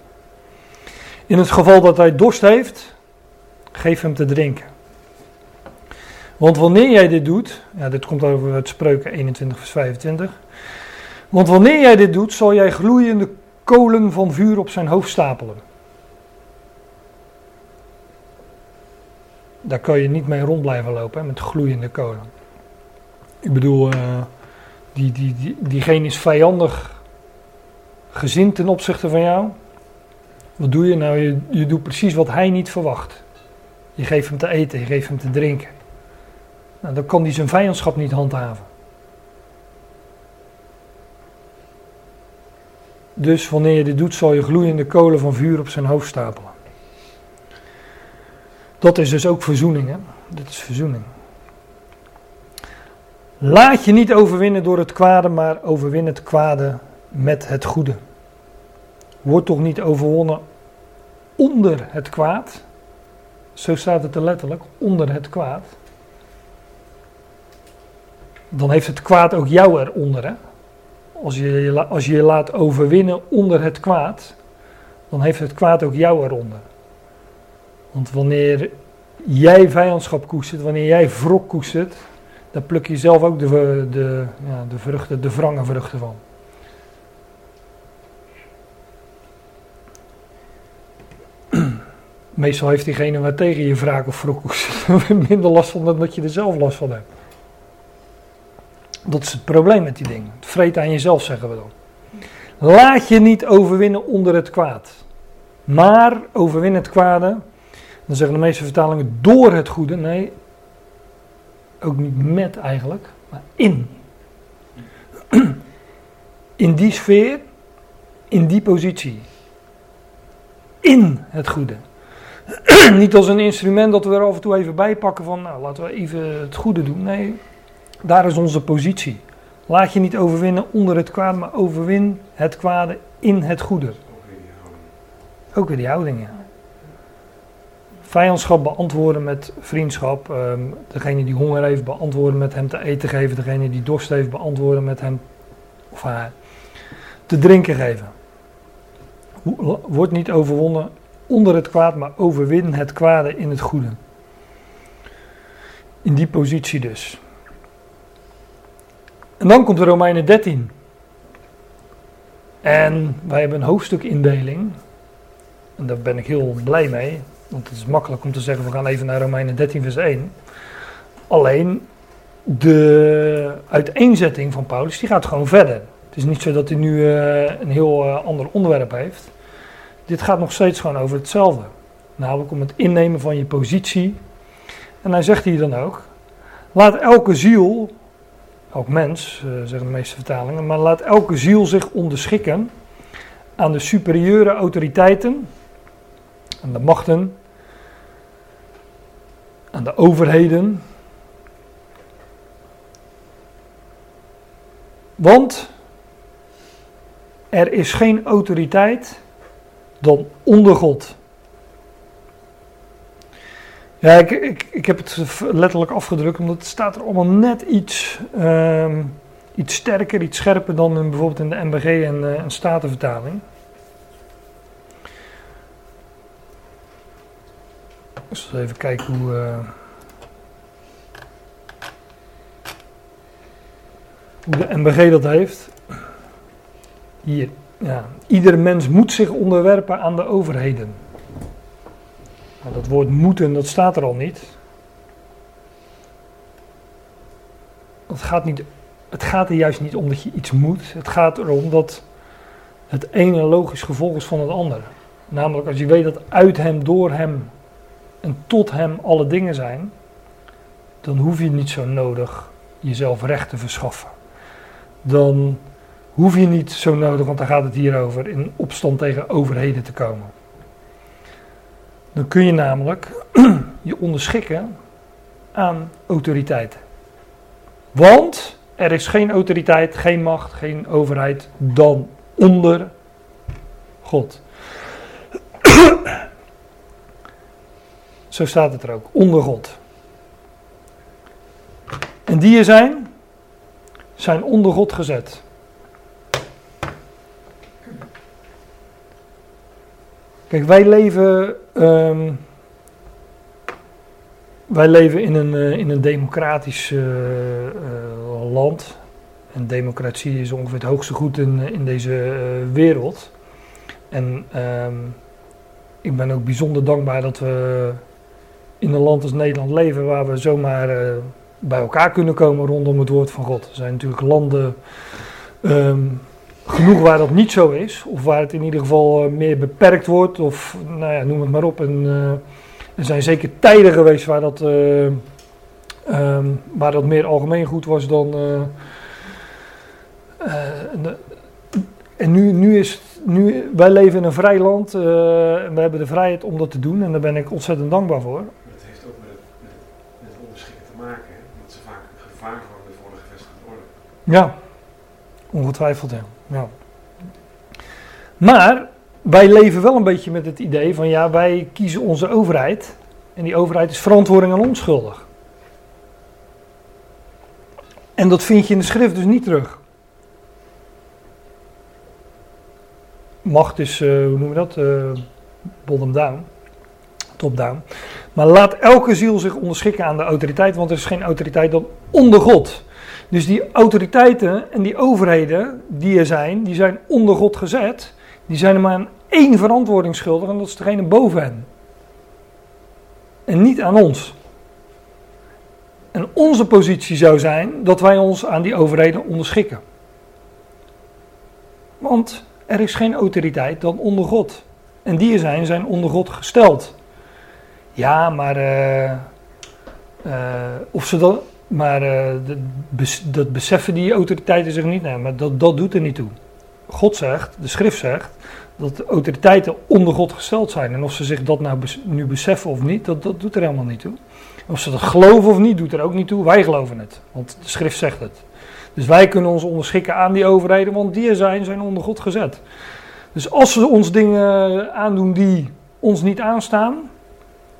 In het geval dat hij dorst heeft, geef hem te drinken. Want wanneer jij dit doet, ja, dit komt over het Spreuken 21 vers 25. Want wanneer jij dit doet, zal jij gloeiende kolen van vuur op zijn hoofd stapelen. Daar kan je niet mee rond blijven lopen, hè, met gloeiende kolen. Ik bedoel, uh, die, die, die, diegene is vijandig gezind ten opzichte van jou. Wat doe je nou? Je, je doet precies wat hij niet verwacht. Je geeft hem te eten, je geeft hem te drinken. Nou, dan kan hij zijn vijandschap niet handhaven. Dus wanneer je dit doet, zal je gloeiende kolen van vuur op zijn hoofd stapelen. Dat is dus ook verzoening. Hè? Dit is verzoening. Laat je niet overwinnen door het kwade, maar overwin het kwade met het goede. Word toch niet overwonnen onder het kwaad. Zo staat het er letterlijk, onder het kwaad. Dan heeft het kwaad ook jou eronder. Hè? Als, je, als je je laat overwinnen onder het kwaad, dan heeft het kwaad ook jou eronder. Want wanneer jij vijandschap koestert, wanneer jij wrok koestert, dan pluk je zelf ook de, de, ja, de vruchten, de wrange vruchten van. Meestal heeft diegene waar tegen je wraak of wrok koestert minder last van dan dat je er zelf last van hebt. Dat is het probleem met die dingen. Het vreet aan jezelf, zeggen we dan. Laat je niet overwinnen onder het kwaad. Maar overwin het kwade. Dan zeggen de meeste vertalingen door het goede. Nee, ook niet met eigenlijk, maar in. In die sfeer, in die positie. In het goede. niet als een instrument dat we er af en toe even bij pakken van, nou laten we even het goede doen. Nee, daar is onze positie. Laat je niet overwinnen onder het kwade, maar overwin het kwade in het goede. Ook weer die houding, ja. Vijandschap beantwoorden met vriendschap. Um, degene die honger heeft, beantwoorden met hem te eten geven. Degene die dorst heeft, beantwoorden met hem of haar te drinken geven. Word niet overwonnen onder het kwaad, maar overwin het kwade in het goede. In die positie dus. En dan komt de Romeinen 13. En wij hebben een hoofdstukindeling. En daar ben ik heel blij mee. Want het is makkelijk om te zeggen, we gaan even naar Romeinen 13 vers 1. Alleen, de uiteenzetting van Paulus, die gaat gewoon verder. Het is niet zo dat hij nu uh, een heel uh, ander onderwerp heeft. Dit gaat nog steeds gewoon over hetzelfde. Namelijk om het innemen van je positie. En hij zegt hier dan ook, laat elke ziel ook mens, uh, zeggen de meeste vertalingen, maar laat elke ziel zich onderschikken aan de superieure autoriteiten, aan de machten, aan de overheden. Want er is geen autoriteit dan onder God. Ja, ik, ik, ik heb het letterlijk afgedrukt, omdat het staat er allemaal net iets, um, iets sterker, iets scherper dan bijvoorbeeld in de MBG en, uh, en Statenvertaling. Dus even kijken hoe. Uh, hoe de MBG dat heeft. Hier, ja. Ieder mens moet zich onderwerpen aan de overheden. Dat woord moeten, dat staat er al niet. Het gaat, niet. het gaat er juist niet om dat je iets moet. Het gaat erom dat het ene logisch gevolg is van het andere. Namelijk als je weet dat uit hem, door hem en tot Hem alle dingen zijn, dan hoef je niet zo nodig jezelf recht te verschaffen. Dan hoef je niet zo nodig, want daar gaat het hier over, in opstand tegen overheden te komen. Dan kun je namelijk je onderschikken aan autoriteiten. Want er is geen autoriteit, geen macht, geen overheid dan onder God. Zo staat het er ook, onder God. En die er zijn, zijn onder God gezet. Kijk, wij leven, um, wij leven in een, uh, in een democratisch uh, uh, land. En democratie is ongeveer het hoogste goed in, in deze wereld. En um, ik ben ook bijzonder dankbaar dat we in een land als Nederland leven waar we zomaar bij elkaar kunnen komen rondom het woord van God. Er zijn natuurlijk landen um, genoeg waar dat niet zo is, of waar het in ieder geval uh, meer beperkt wordt, of nou ja, noem het maar op. En, uh, er zijn zeker tijden geweest waar dat, uh, um, waar dat meer algemeen goed was dan. en nu, nu is het, nu, wij leven in een vrij land en we hebben de vrijheid om dat te doen en daar ben ik ontzettend dankbaar voor. Het heeft ook met, met, met onderschikken te maken, hè? dat ze vaak gevaar vormen voor de gevestigde orde. Ja, ongetwijfeld, ja. Ja. Maar wij leven wel een beetje met het idee van ja, wij kiezen onze overheid. En die overheid is verantwoording aan ons schuldig. En dat vind je in de schrift dus niet terug. Macht is, uh, hoe noemen we dat? Uh, bottom down. Top down. Maar laat elke ziel zich onderschikken aan de autoriteit, want er is geen autoriteit dan onder God. Dus die autoriteiten en die overheden die er zijn, die zijn onder God gezet. Die zijn er maar aan één verantwoording schuldig en dat is degene boven hen. En niet aan ons. En onze positie zou zijn dat wij ons aan die overheden onderschikken. Want er is geen autoriteit dan onder God. En die er zijn, zijn onder God gesteld. Ja, maar. Uh, uh, of ze dat. Maar uh, dat beseffen die autoriteiten zich niet. Nee, maar dat, dat doet er niet toe. God zegt, de schrift zegt, dat de autoriteiten onder God gesteld zijn. En of ze zich dat nou nu beseffen of niet, dat, dat doet er helemaal niet toe. Of ze dat geloven of niet, doet er ook niet toe. Wij geloven het, want de schrift zegt het. Dus wij kunnen ons onderschikken aan die overheden, want die er zijn, zijn onder God gezet. Dus als ze ons dingen aandoen die ons niet aanstaan,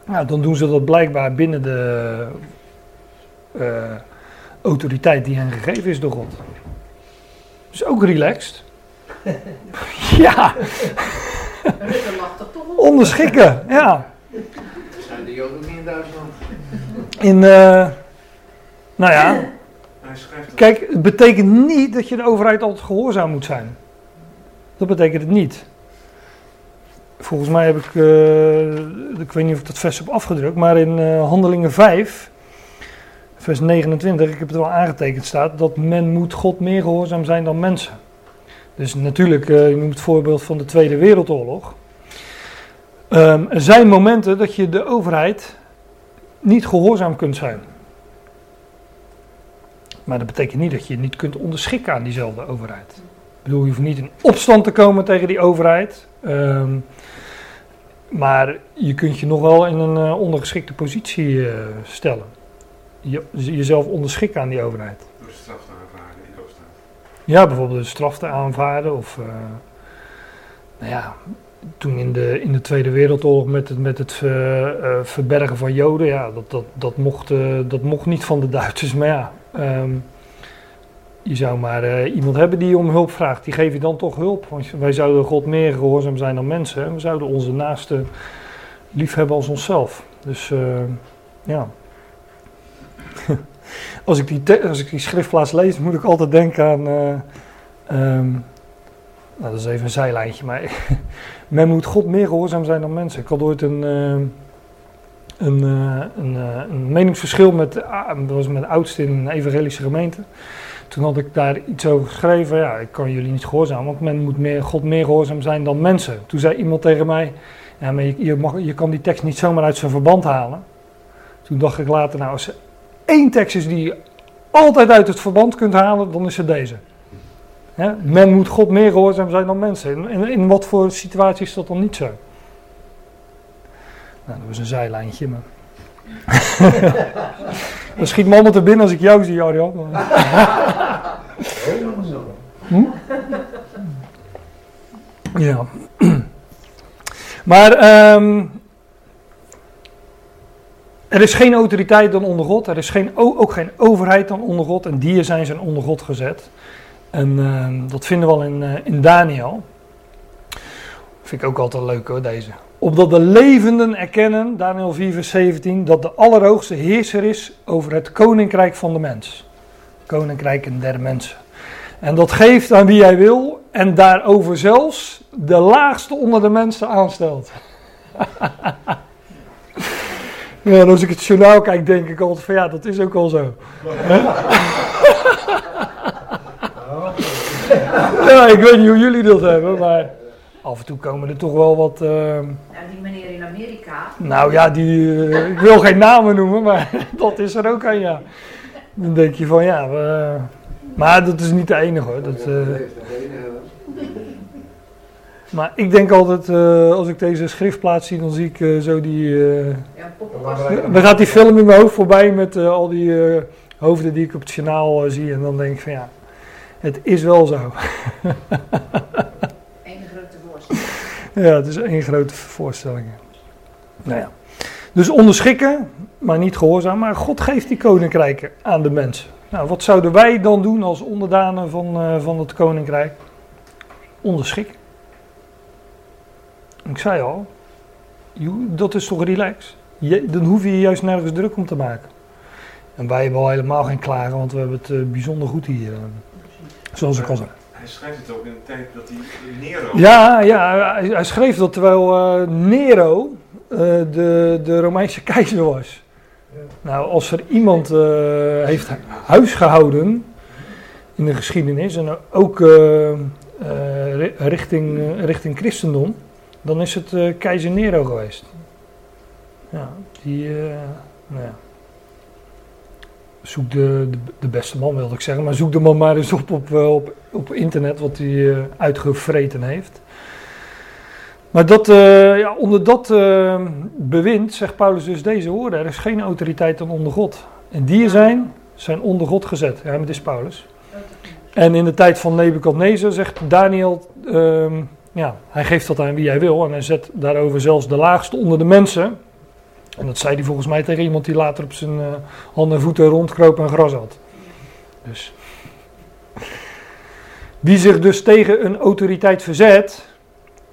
nou, dan doen ze dat blijkbaar binnen de uh, autoriteit die hen gegeven is door God. Dus ook relaxed. ja. Onderschikken, ja. Zijn de Joden niet in Duitsland? In, uh, nou ja. Kijk, het betekent niet dat je de overheid altijd gehoorzaam moet zijn. Dat betekent het niet. Volgens mij heb ik, uh, ik weet niet of ik dat vers heb afgedrukt, maar in uh, Handelingen 5, vers 29, ik heb het wel aangetekend staat, dat men moet God meer gehoorzaam zijn dan mensen. Dus natuurlijk, uh, je noemt het voorbeeld van de Tweede Wereldoorlog. Um, er zijn momenten dat je de overheid niet gehoorzaam kunt zijn. Maar dat betekent niet dat je niet kunt onderschikken aan diezelfde overheid. Ik bedoel, je hoeft niet in opstand te komen tegen die overheid. Um, maar je kunt je nog wel in een uh, ondergeschikte positie uh, stellen. Je, jezelf onderschikken aan die overheid. Door straf te aanvaarden erop staat. Ja, bijvoorbeeld de straf te aanvaarden. Of, uh, nou ja, toen in de, in de Tweede Wereldoorlog met het, met het verbergen van Joden. Ja, dat, dat, dat, mocht, dat mocht niet van de Duitsers. Maar ja, um, je zou maar uh, iemand hebben die om hulp vraagt. Die geef je dan toch hulp. Want wij zouden God meer gehoorzaam zijn dan mensen. En we zouden onze naaste lief hebben als onszelf. Dus ja. als, ik die als ik die schriftplaats lees, moet ik altijd denken aan. Uh, um, nou, dat is even een zijlijntje. Maar men moet God meer gehoorzaam zijn dan mensen. Ik had ooit een. een, een, een, meningsverschil met, was met oudste in een evangelische gemeente. Toen had ik daar iets over geschreven. Ja, ik kan jullie niet gehoorzaam, want men moet meer, God meer gehoorzaam zijn dan mensen. Toen zei iemand tegen mij: Ja, maar je, je, mag, je kan die tekst niet zomaar uit zijn verband halen. Toen dacht ik later, nou, als één tekst is die je altijd uit het verband kunt halen, dan is het deze. Men moet God meer gehoorzaam zijn dan mensen. In, in, wat voor situatie is dat dan niet zo? Nou, dat was een zijlijntje, maar... dan schiet me allemaal te binnen als ik jou zie, Arjan. hm? Ja. Maar um, er is geen autoriteit dan onder God. Er is geen, ook geen overheid dan onder God. En dieren zijn zijn onder God gezet. En uh, dat vinden we al in, uh, in Daniel. Vind ik ook altijd leuk hoor, deze. Opdat de levenden erkennen, Daniel 4 vers 17, dat de Allerhoogste heerser is over het koninkrijk van de mens. Koninkrijken der mensen. En dat geeft aan wie hij wil en daarover zelfs de laagste onder de mensen aanstelt. ja, als ik het journaal kijk, denk ik altijd van ja, dat is ook al zo. ja, ik weet niet hoe jullie dat hebben, maar af en toe komen er toch wel wat. Uh... Ja, die meneer in Amerika. Nou ja, die, uh, ik wil geen namen noemen, maar dat is er ook aan, ja. Dan denk je van ja, we, maar dat is niet de enige hoor. Dat, uh, maar ik denk altijd, uh, als ik deze schriftplaats zie, dan zie ik uh, zo die. Uh, ja, dan gaat die film in mijn hoofd voorbij met al die hoofden die ik op het journaal zie. En dan denk ik van ja, het is wel zo. Eén grote voorstelling. Ja, het is één grote voorstelling. Nou ja. Dus onderschikken, maar niet gehoorzaam. Maar God geeft die koninkrijken aan de mensen. Nou, wat zouden wij dan doen als onderdanen van, van het koninkrijk? Onderschikken. Ik zei al, dat is toch relax. Je, dan hoef je je juist nergens druk om te maken. En wij hebben al helemaal geen klagen, want we hebben het uh, bijzonder goed hier. Uh, zoals ik al zei. Hij schrijft het ook in de tijd dat hij Nero. Ja, ja hij, hij schreef dat terwijl uh, Nero de, de Romeinse keizer was. Ja. Nou, als er iemand heeft huisgehouden in de geschiedenis en ook richting, richting christendom dan is het uh, keizer Nero geweest. Ja, die, uh, nou ja. Zoek de, de, de, beste man wilde ik zeggen, maar zoek de man maar eens op op, eh, op, op internet wat hij uh, uitgevreten heeft. Maar dat, ja, onder dat bewind zegt Paulus dus deze woorden: er is geen autoriteit dan onder God. En die zijn, zijn onder God gezet. Ja, het is Paulus. En in de tijd van Nebukadnezar zegt Daniel. Ehm, ja, hij geeft dat aan wie hij wil en hij zet daarover zelfs de laagste onder de mensen. En dat zei hij volgens mij tegen iemand die later op zijn uh, handen en voeten rondkroop en gras had. Dus. Wie zich dus tegen een autoriteit verzet,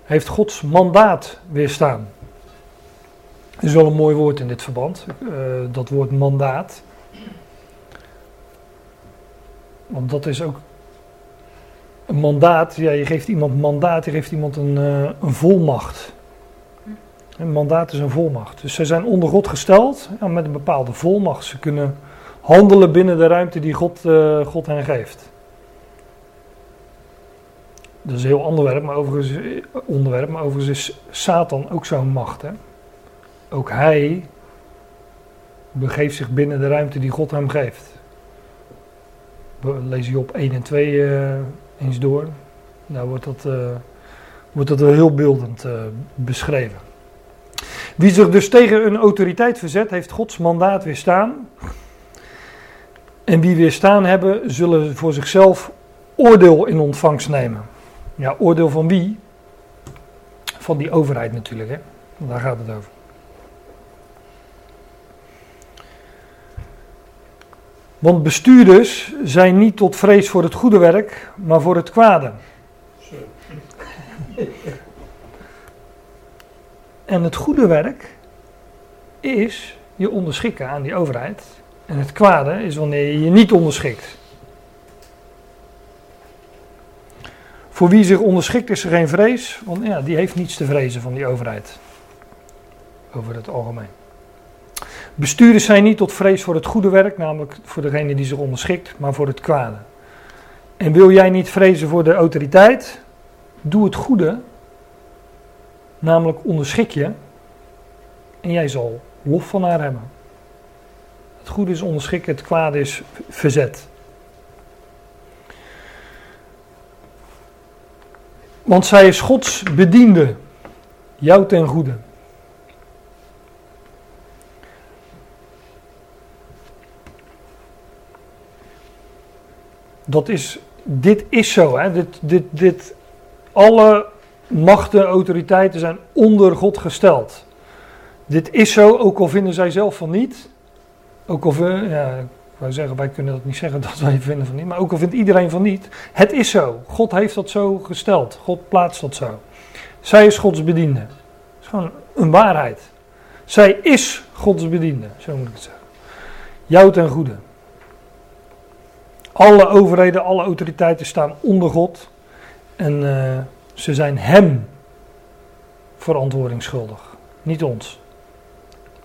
heeft Gods mandaat weerstaan. Dat is wel een mooi woord in dit verband, uh, dat woord mandaat. Want dat is ook een mandaat, ja, je geeft iemand mandaat, je geeft iemand een, uh, een volmacht. Een mandaat is een volmacht. Dus ze zijn onder God gesteld ja, met een bepaalde volmacht. Ze kunnen handelen binnen de ruimte die God, uh, God hen geeft. Dat is een heel onderwerp, maar overigens, onderwerp, maar overigens is Satan ook zo'n macht. Hè? Ook hij begeeft zich binnen de ruimte die God hem geeft. Lees je op 1 en 2 uh, eens door. Nou wordt dat, uh, wordt dat wel heel beeldend uh, beschreven. Wie zich dus tegen een autoriteit verzet, heeft Gods mandaat weerstaan. En wie weerstaan hebben, zullen voor zichzelf oordeel in ontvangst nemen. Ja, oordeel van wie? Van die overheid natuurlijk, hè? Daar gaat het over. Want bestuurders zijn niet tot vrees voor het goede werk, maar voor het kwade. En het goede werk is je onderschikken aan die overheid. En het kwade is wanneer je je niet onderschikt. Voor wie zich onderschikt is er geen vrees, want ja, die heeft niets te vrezen van die overheid. Over het algemeen. Bestuurders zijn niet tot vrees voor het goede werk, namelijk voor degene die zich onderschikt, maar voor het kwade. En wil jij niet vrezen voor de autoriteit? Doe het goede namelijk onderschik je en jij zal lof van haar hebben. Het goede is onderschikken, het kwade is verzet. Want zij is Gods bediende, jou ten goede. Dat is, dit is zo. Hè? Dit, dit, dit, alle machten, autoriteiten zijn onder God gesteld. Dit is zo, ook al vinden zij zelf van niet. Ook al, ja, ik zeggen, wij kunnen dat niet zeggen dat wij vinden van niet, maar ook al vindt iedereen van niet. Het is zo. God heeft dat zo gesteld. God plaatst dat zo. Zij is Gods bediende. Dat is gewoon een waarheid. Zij is Gods bediende, zo moet ik het zeggen. Jou ten goede. Alle overheden, alle autoriteiten staan onder God. En uh, ze zijn Hem verantwoording schuldig. Niet ons.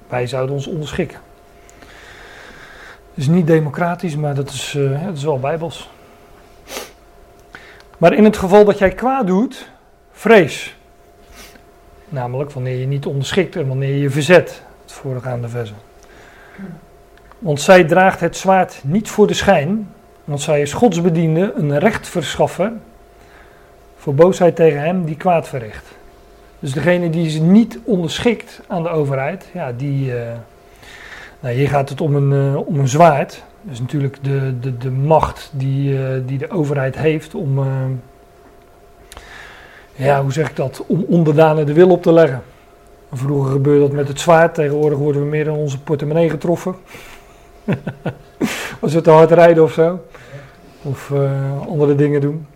Wij zouden ons onderschikken. Het is niet democratisch, maar dat is, dat is wel bijbels. Maar in het geval dat jij kwaad doet, vrees. Namelijk wanneer je niet onderschikt en wanneer je je verzet. Het voorgaande versen. Want zij draagt het zwaard niet voor de schijn, want zij is godsbediende, een recht verschaffen voor boosheid tegen hem die kwaad verricht. Dus degene die zich niet onderschikt aan de overheid, ja, die. Uh, nou, hier gaat het om een, uh, om een zwaard. Dat is natuurlijk de, de, de macht die, uh, die de overheid heeft om. ja, hoe zeg ik dat? Om onderdanen de wil op te leggen. Vroeger gebeurde dat met het zwaard, tegenwoordig worden we meer in onze portemonnee getroffen. Als we te hard rijden of zo. Of andere dingen doen.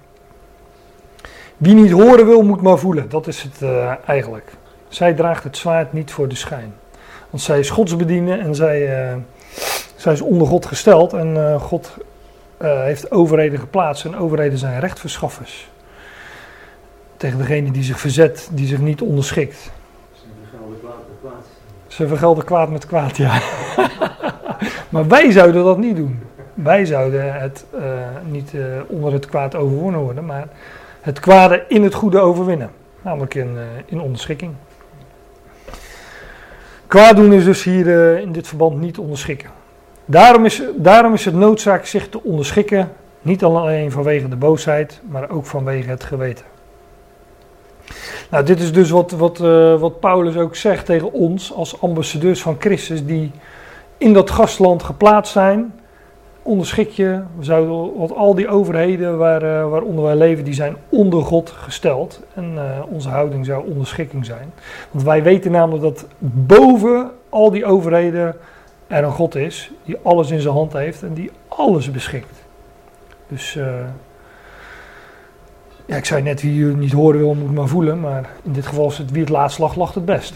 Wie niet horen wil, moet maar voelen. Dat is het uh, eigenlijk. Zij draagt het zwaard niet voor de schijn. Want zij is godsbediende en zij, uh, zij is onder God gesteld. En uh, God heeft overheden geplaatst. En overheden zijn rechtverschaffers. Tegen degene die zich verzet, die zich niet onderschikt. Ze vergelden kwaad met kwaad. Ze vergelden kwaad met kwaad, ja. maar wij zouden dat niet doen. Wij zouden het niet onder het kwaad overwonnen worden, maar het kwade in het goede overwinnen. Namelijk in, uh, in onderschikking. Kwaad doen is dus hier in dit verband niet onderschikken. Daarom is, daarom is het noodzaak zich te onderschikken, niet alleen vanwege de boosheid, maar ook vanwege het geweten. Nou, dit is dus wat, wat, wat Paulus ook zegt tegen ons als ambassadeurs van Christus, die in dat gastland geplaatst zijn onderschik je. Zouden, want al die overheden waar, uh, waaronder wij leven, die zijn onder God gesteld. En uh, onze houding zou onderschikking zijn. Want wij weten namelijk dat boven al die overheden er een God is, die alles in zijn hand heeft en die alles beschikt. Dus uh, ja, ik zei net, wie jullie niet horen wil, moet maar voelen. Maar in dit geval is het wie het laatst lag, lacht het best.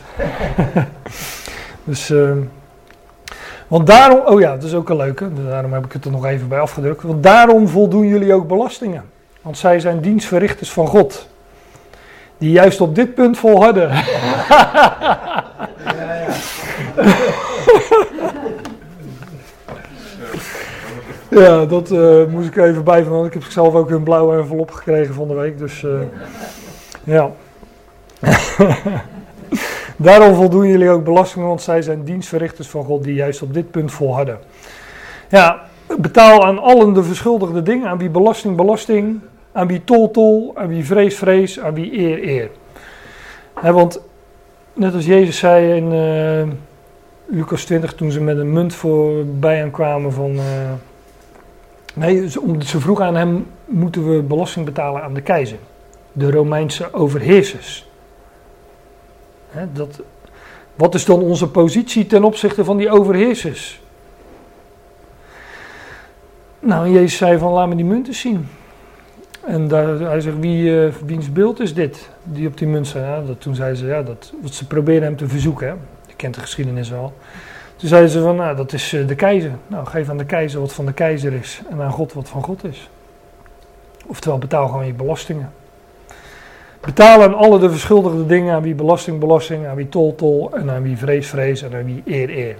dus... Want daarom, oh ja, dat is ook een leuke, daarom heb ik het er nog even bij afgedrukt. Want daarom voldoen jullie ook belastingen. Want zij zijn dienstverrichters van God. Die juist op dit punt volharden. Ja, ja. ja, dat uh, moest ik even bij van. Ik heb zelf ook een blauwe envelop gekregen van de week. Dus uh, ja. Daarom voldoen jullie ook belastingen, want zij zijn dienstverrichters van God die juist op dit punt volharden. Ja, betaal aan allen de verschuldigde dingen, aan wie belasting, belasting, aan wie tol, tol, aan wie vrees, vrees, aan wie eer, eer. want net als Jezus zei in uh, Lucas 20, toen ze met een munt voorbij hem kwamen van... Uh, nee, ze vroegen aan hem, moeten we belasting betalen aan de keizer? De Romeinse overheersers dat, wat is dan onze positie ten opzichte van die overheersers? Nou, Jezus zei van laat me die munten zien. En daar, hij zegt, wie, uh, wiens beeld is dit? Die op die munt. Ja, dat, toen zeiden ze, ja, dat, wat ze probeerden hem te verzoeken. Hè? Je kent de geschiedenis wel. Toen zeiden ze van, nou, dat is uh, de keizer. Nou, geef aan de keizer wat van de keizer is. En aan God wat van God is. Oftewel, betaal gewoon je belastingen. Betalen aan alle de verschuldigde dingen, aan wie belasting, belasting, aan wie tol, tol, en aan wie vrees, vrees, en aan wie eer, eer.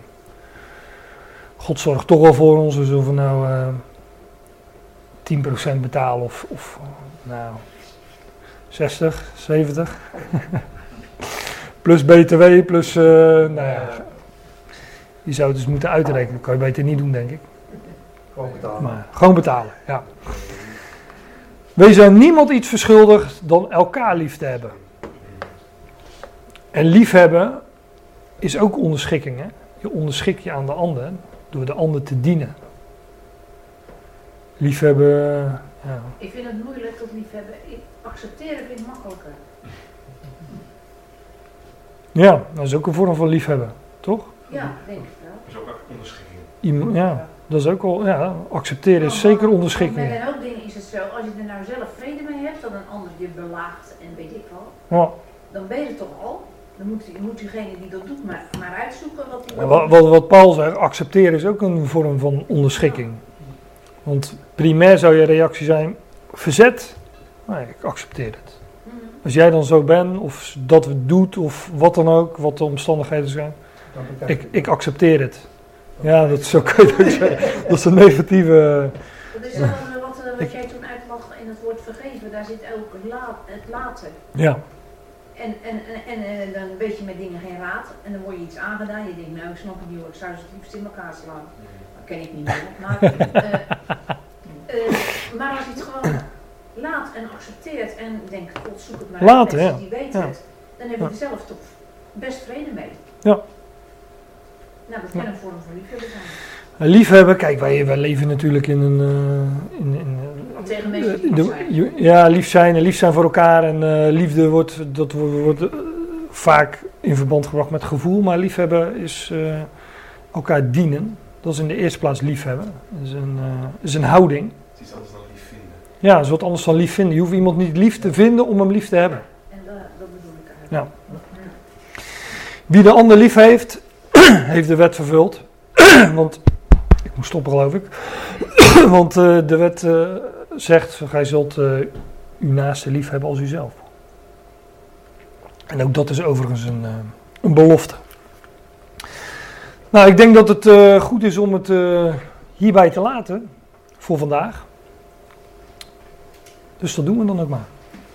God zorgt toch wel voor ons, dus of we nou uh, eh, 10% betalen of, of nou, 60, 70. plus BTW, plus, uh, nou ja, je zou het dus moeten uitrekenen. Dat kan je beter niet doen, denk ik. Gewoon betalen. Maar, gewoon betalen, ja. Wees aan niemand iets verschuldigd dan elkaar lief te hebben. En liefhebben is ook onderschikking. Hè? Je onderschik je aan de ander door de ander te dienen. Liefhebben, ja. Ik vind het moeilijk tot liefhebben. Ik accepteren vind ik makkelijker. Ja, dat is ook een vorm van liefhebben, toch? Ja, denk ik wel. Dat is ook onderschikking. Iemand, ja, dat is ook al, ja, accepteren is zeker onderschikking. Met een hoop dingen is het zo, als je er nou zelf vrede mee hebt, dat een ander je belaagt en weet ik wel, Ja. dan ben je er toch al. Dan moet, moet diegene die dat doet maar, maar uitzoeken wat hij En Wat, wat, wat Paul zegt, accepteren is ook een vorm van onderschikking. Want primair zou je reactie zijn, verzet, nee, ik accepteer het. Mhm. Als jij dan zo bent, of dat het doet, of wat dan ook, wat de omstandigheden zijn, ik, ik accepteer het. Ja, dat het ook. Dat is een negatieve... Dat is wat, eh, wat jij toen uitlag in het woord vergeven, daar zit ook het laten. Ja, En, en, en, en eh, dan weet je met dingen geen raad en dan word je iets aangedaan. Je denkt, nou ik snap het niet hoor, ik zou ze het liefst in elkaar slaan. Dat ken ik niet meer. Maar, eh, maar als je het gewoon laat en accepteert en denkt, god zoek het maar ja. die weten Ja. het, dan heb je er zelf toch best vrede mee. Ja. Nou, dat kan een vorm van liefhebben zijn. liefhebben, kijk, wij, wij leven natuurlijk in een... eh, in, in, eh, Tegen mensen Eh, lief zijn. Ja, lief zijn en lief zijn voor elkaar. En eh, liefde wordt, dat wordt, wordt, eh, vaak in verband gebracht met gevoel. Maar liefhebben is eh, elkaar dienen. Dat is in de eerste plaats liefhebben. Dat is een, eh, is een houding. Het is iets anders dan lief vinden. Ja, dat is wat anders dan lief vinden. Je hoeft iemand niet lief te vinden om hem lief te hebben. En dat, dat bedoel ik eigenlijk. Ja. Wie de ander lief heeft, heeft de wet vervuld. Want, ik moet stoppen geloof ik. Want eh, de wet eh, zegt, gij zult eh, uw naaste lief hebben als uzelf. En ook dat is overigens een, een belofte. Nou, ik denk dat het goed is om het hierbij te laten voor vandaag. Dus dat doen we dan ook maar.